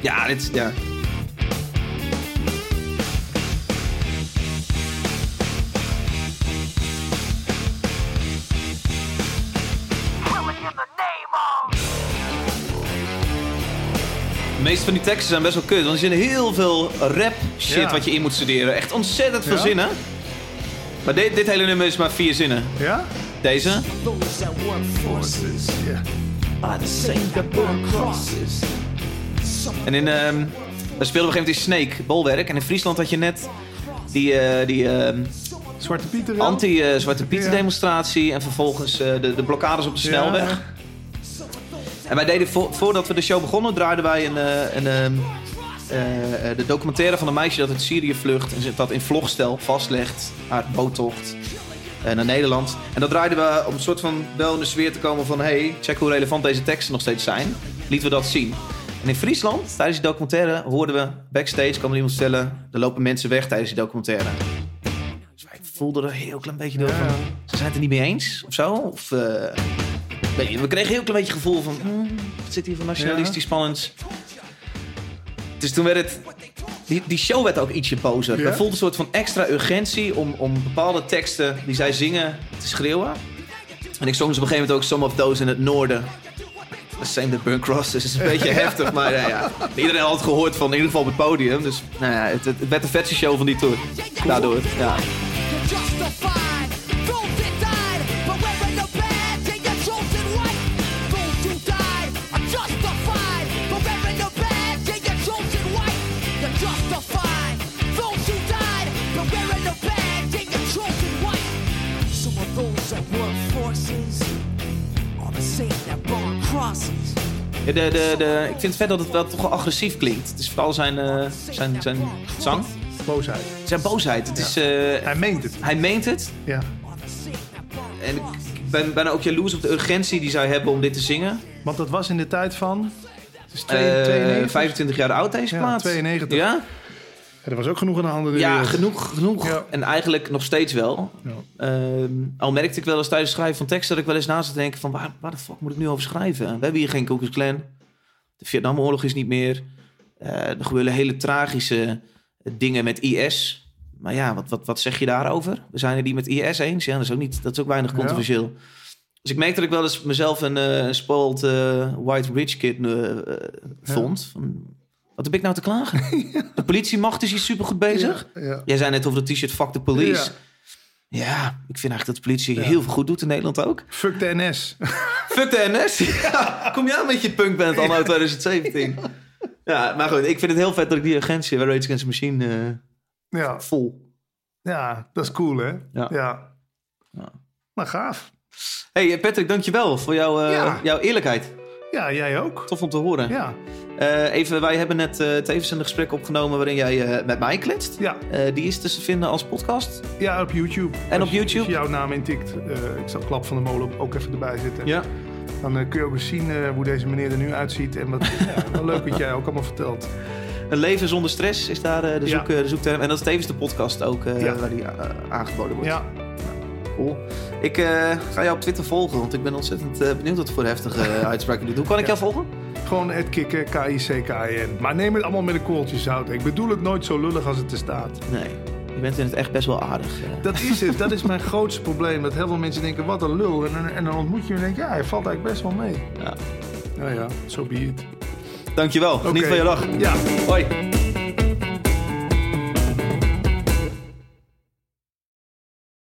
[SPEAKER 1] Ja, dit is, ja. Meeste van die teksten zijn best wel kut, want er zit heel veel rap shit
[SPEAKER 2] Ja.
[SPEAKER 1] wat je in moet studeren. Echt ontzettend veel
[SPEAKER 2] Ja.
[SPEAKER 1] zinnen. Maar dit, dit hele nummer is maar vier zinnen.
[SPEAKER 2] Ja?
[SPEAKER 1] Deze.
[SPEAKER 4] Those that work forces
[SPEAKER 2] Ja.
[SPEAKER 4] are the same that burn crosses.
[SPEAKER 1] En in, ehm we speelden op een gegeven moment in Snake, bolwerk. En in Friesland had je net die, eh, die ehm,
[SPEAKER 2] Zwarte Pieter.
[SPEAKER 1] anti-Zwarte Pieten
[SPEAKER 2] Ja.
[SPEAKER 1] demonstratie. En vervolgens eh, de, de blokkades op de snelweg. En wij deden, vo- voordat we de show begonnen, draaiden wij een, eh, een, ehm, eh, eh, de documentaire van een meisje dat uit Syrië vlucht. En dat in vlogstel vastlegt, haar boottocht eh, naar Nederland. En dat draaiden we om een soort van wel in de sfeer te komen van... hey, check hoe relevant deze teksten nog steeds zijn. Lieten we dat zien. En in Friesland, tijdens die documentaire, hoorden we backstage... kwam er iemand vertellen, er lopen mensen weg tijdens die documentaire. Dus wij voelden er een heel klein beetje door van... Ze zijn het er niet mee eens, of zo. Of, we kregen een heel klein beetje het gevoel van... zit hier van nationalistisch spannends? Dus toen werd het... Die, die show werd ook ietsje bozer.
[SPEAKER 2] Ja?
[SPEAKER 1] Er voelde een soort van extra urgentie om, om bepaalde teksten die zij zingen te schreeuwen. En ik zong dus op een gegeven moment ook Some of Those in het noorden. The same that burn crosses. Het is een beetje heftig, maar nou ja, iedereen had het gehoord van in ieder geval op het podium. Dus nou ja, het, het werd de vetste show van die tour. Daardoor, ja. De, de, de, ik vind het vet dat het wel toch wel agressief klinkt. Het is vooral zijn, eh, zijn, zijn zang,
[SPEAKER 2] Boosheid.
[SPEAKER 1] zijn boosheid. Het is, eh,
[SPEAKER 2] Hij meent het.
[SPEAKER 1] hij meent het.
[SPEAKER 2] Ja.
[SPEAKER 1] En ik ben bijna ook jaloers op de urgentie die zij hebben om dit te zingen.
[SPEAKER 2] Want dat was in de tijd van... Het is
[SPEAKER 1] Eh,
[SPEAKER 2] 92.
[SPEAKER 1] 25 jaar oud deze
[SPEAKER 2] Ja,
[SPEAKER 1] plaat.
[SPEAKER 2] 92.
[SPEAKER 1] Ja,
[SPEAKER 2] Ja, er was ook genoeg aan de handen.
[SPEAKER 1] ja
[SPEAKER 2] wereld.
[SPEAKER 1] genoeg, genoeg.
[SPEAKER 2] Ja.
[SPEAKER 1] En eigenlijk nog steeds wel.
[SPEAKER 2] Ja.
[SPEAKER 1] Ehm, al merkte ik wel eens tijdens het schrijven van tekst dat ik wel eens naast te denken van waar, waar de fuck moet ik nu over schrijven? We hebben hier geen Ku Klux Klan. De Vietnamoorlog is niet meer. Eh, er gebeuren hele tragische dingen met IS. Maar ja, wat, wat, wat zeg je daarover? We zijn het niet met IS eens. Ja, dat is ook, niet, dat is ook weinig
[SPEAKER 2] Ja.
[SPEAKER 1] controversieel. Dus ik merk dat ik wel eens mezelf een eh spoiled eh, white rich kid vond. Van, wat heb ik nou te klagen? De politiemacht is hier supergoed bezig.
[SPEAKER 2] Ja.
[SPEAKER 1] Jij zei net over het t-shirt Fuck the Police.
[SPEAKER 2] Ja.
[SPEAKER 1] Ik vind eigenlijk dat de politie heel veel goed doet in Nederland ook.
[SPEAKER 2] Fuck de NS.
[SPEAKER 1] Fuck de NS. Kom jij met je punkband anno 2017? Ja, maar goed, ik vind het heel vet dat ik die agentie bij Rage Against the Machine eh,
[SPEAKER 2] ja.
[SPEAKER 1] vol.
[SPEAKER 2] ja, dat is cool, hè?
[SPEAKER 1] Ja.
[SPEAKER 2] Maar gaaf.
[SPEAKER 1] Hey eh, Patrick, dankjewel voor jouw, eh,
[SPEAKER 2] Ja.
[SPEAKER 1] jouw eerlijkheid.
[SPEAKER 2] Ja, jij ook.
[SPEAKER 1] Tof om te horen.
[SPEAKER 2] Ja,
[SPEAKER 1] Eh, even, wij hebben net eh tevens een gesprek opgenomen waarin jij eh, met mij kletst.
[SPEAKER 2] ja.
[SPEAKER 1] Die is dus te vinden als podcast.
[SPEAKER 2] ja op YouTube.
[SPEAKER 1] En
[SPEAKER 2] Als
[SPEAKER 1] op
[SPEAKER 2] je-
[SPEAKER 1] YouTube?
[SPEAKER 2] Als je jouw naam intikt, ik zal Klap van de Molen ook even erbij zitten.
[SPEAKER 1] Ja.
[SPEAKER 2] Dan kun je ook eens zien hoe deze meneer er nu uitziet. En wat ja, leuk wat jij ook allemaal vertelt.
[SPEAKER 1] Een leven zonder stress is daar de, zoek, de zoekterm. En dat is tevens de podcast ook
[SPEAKER 2] Ja.
[SPEAKER 1] waar die aangeboden wordt.
[SPEAKER 2] Ja,
[SPEAKER 1] Cool. Ik ga jou op Twitter volgen, want ik ben ontzettend benieuwd wat voor heftige uitspraken je doet. Hoe kan ik jou volgen?
[SPEAKER 2] Gewoon het kikken, K-I-C-K-I-N. Maar neem het allemaal met een korreltje zout. Ik bedoel het nooit zo lullig als het er staat.
[SPEAKER 1] Nee. Je bent in het echt best wel aardig. eh.
[SPEAKER 2] Dat is het. Dat is mijn grootste probleem. Dat heel veel mensen denken, wat een lul. En, dan- en dan ontmoet je hem en denk je, ja, hij valt eigenlijk best wel mee.
[SPEAKER 1] Ja.
[SPEAKER 2] Nou ja, zo be it.
[SPEAKER 1] Dankjewel. Geniet
[SPEAKER 2] Oké.
[SPEAKER 1] van je dag.
[SPEAKER 2] Ja.
[SPEAKER 1] Hoi.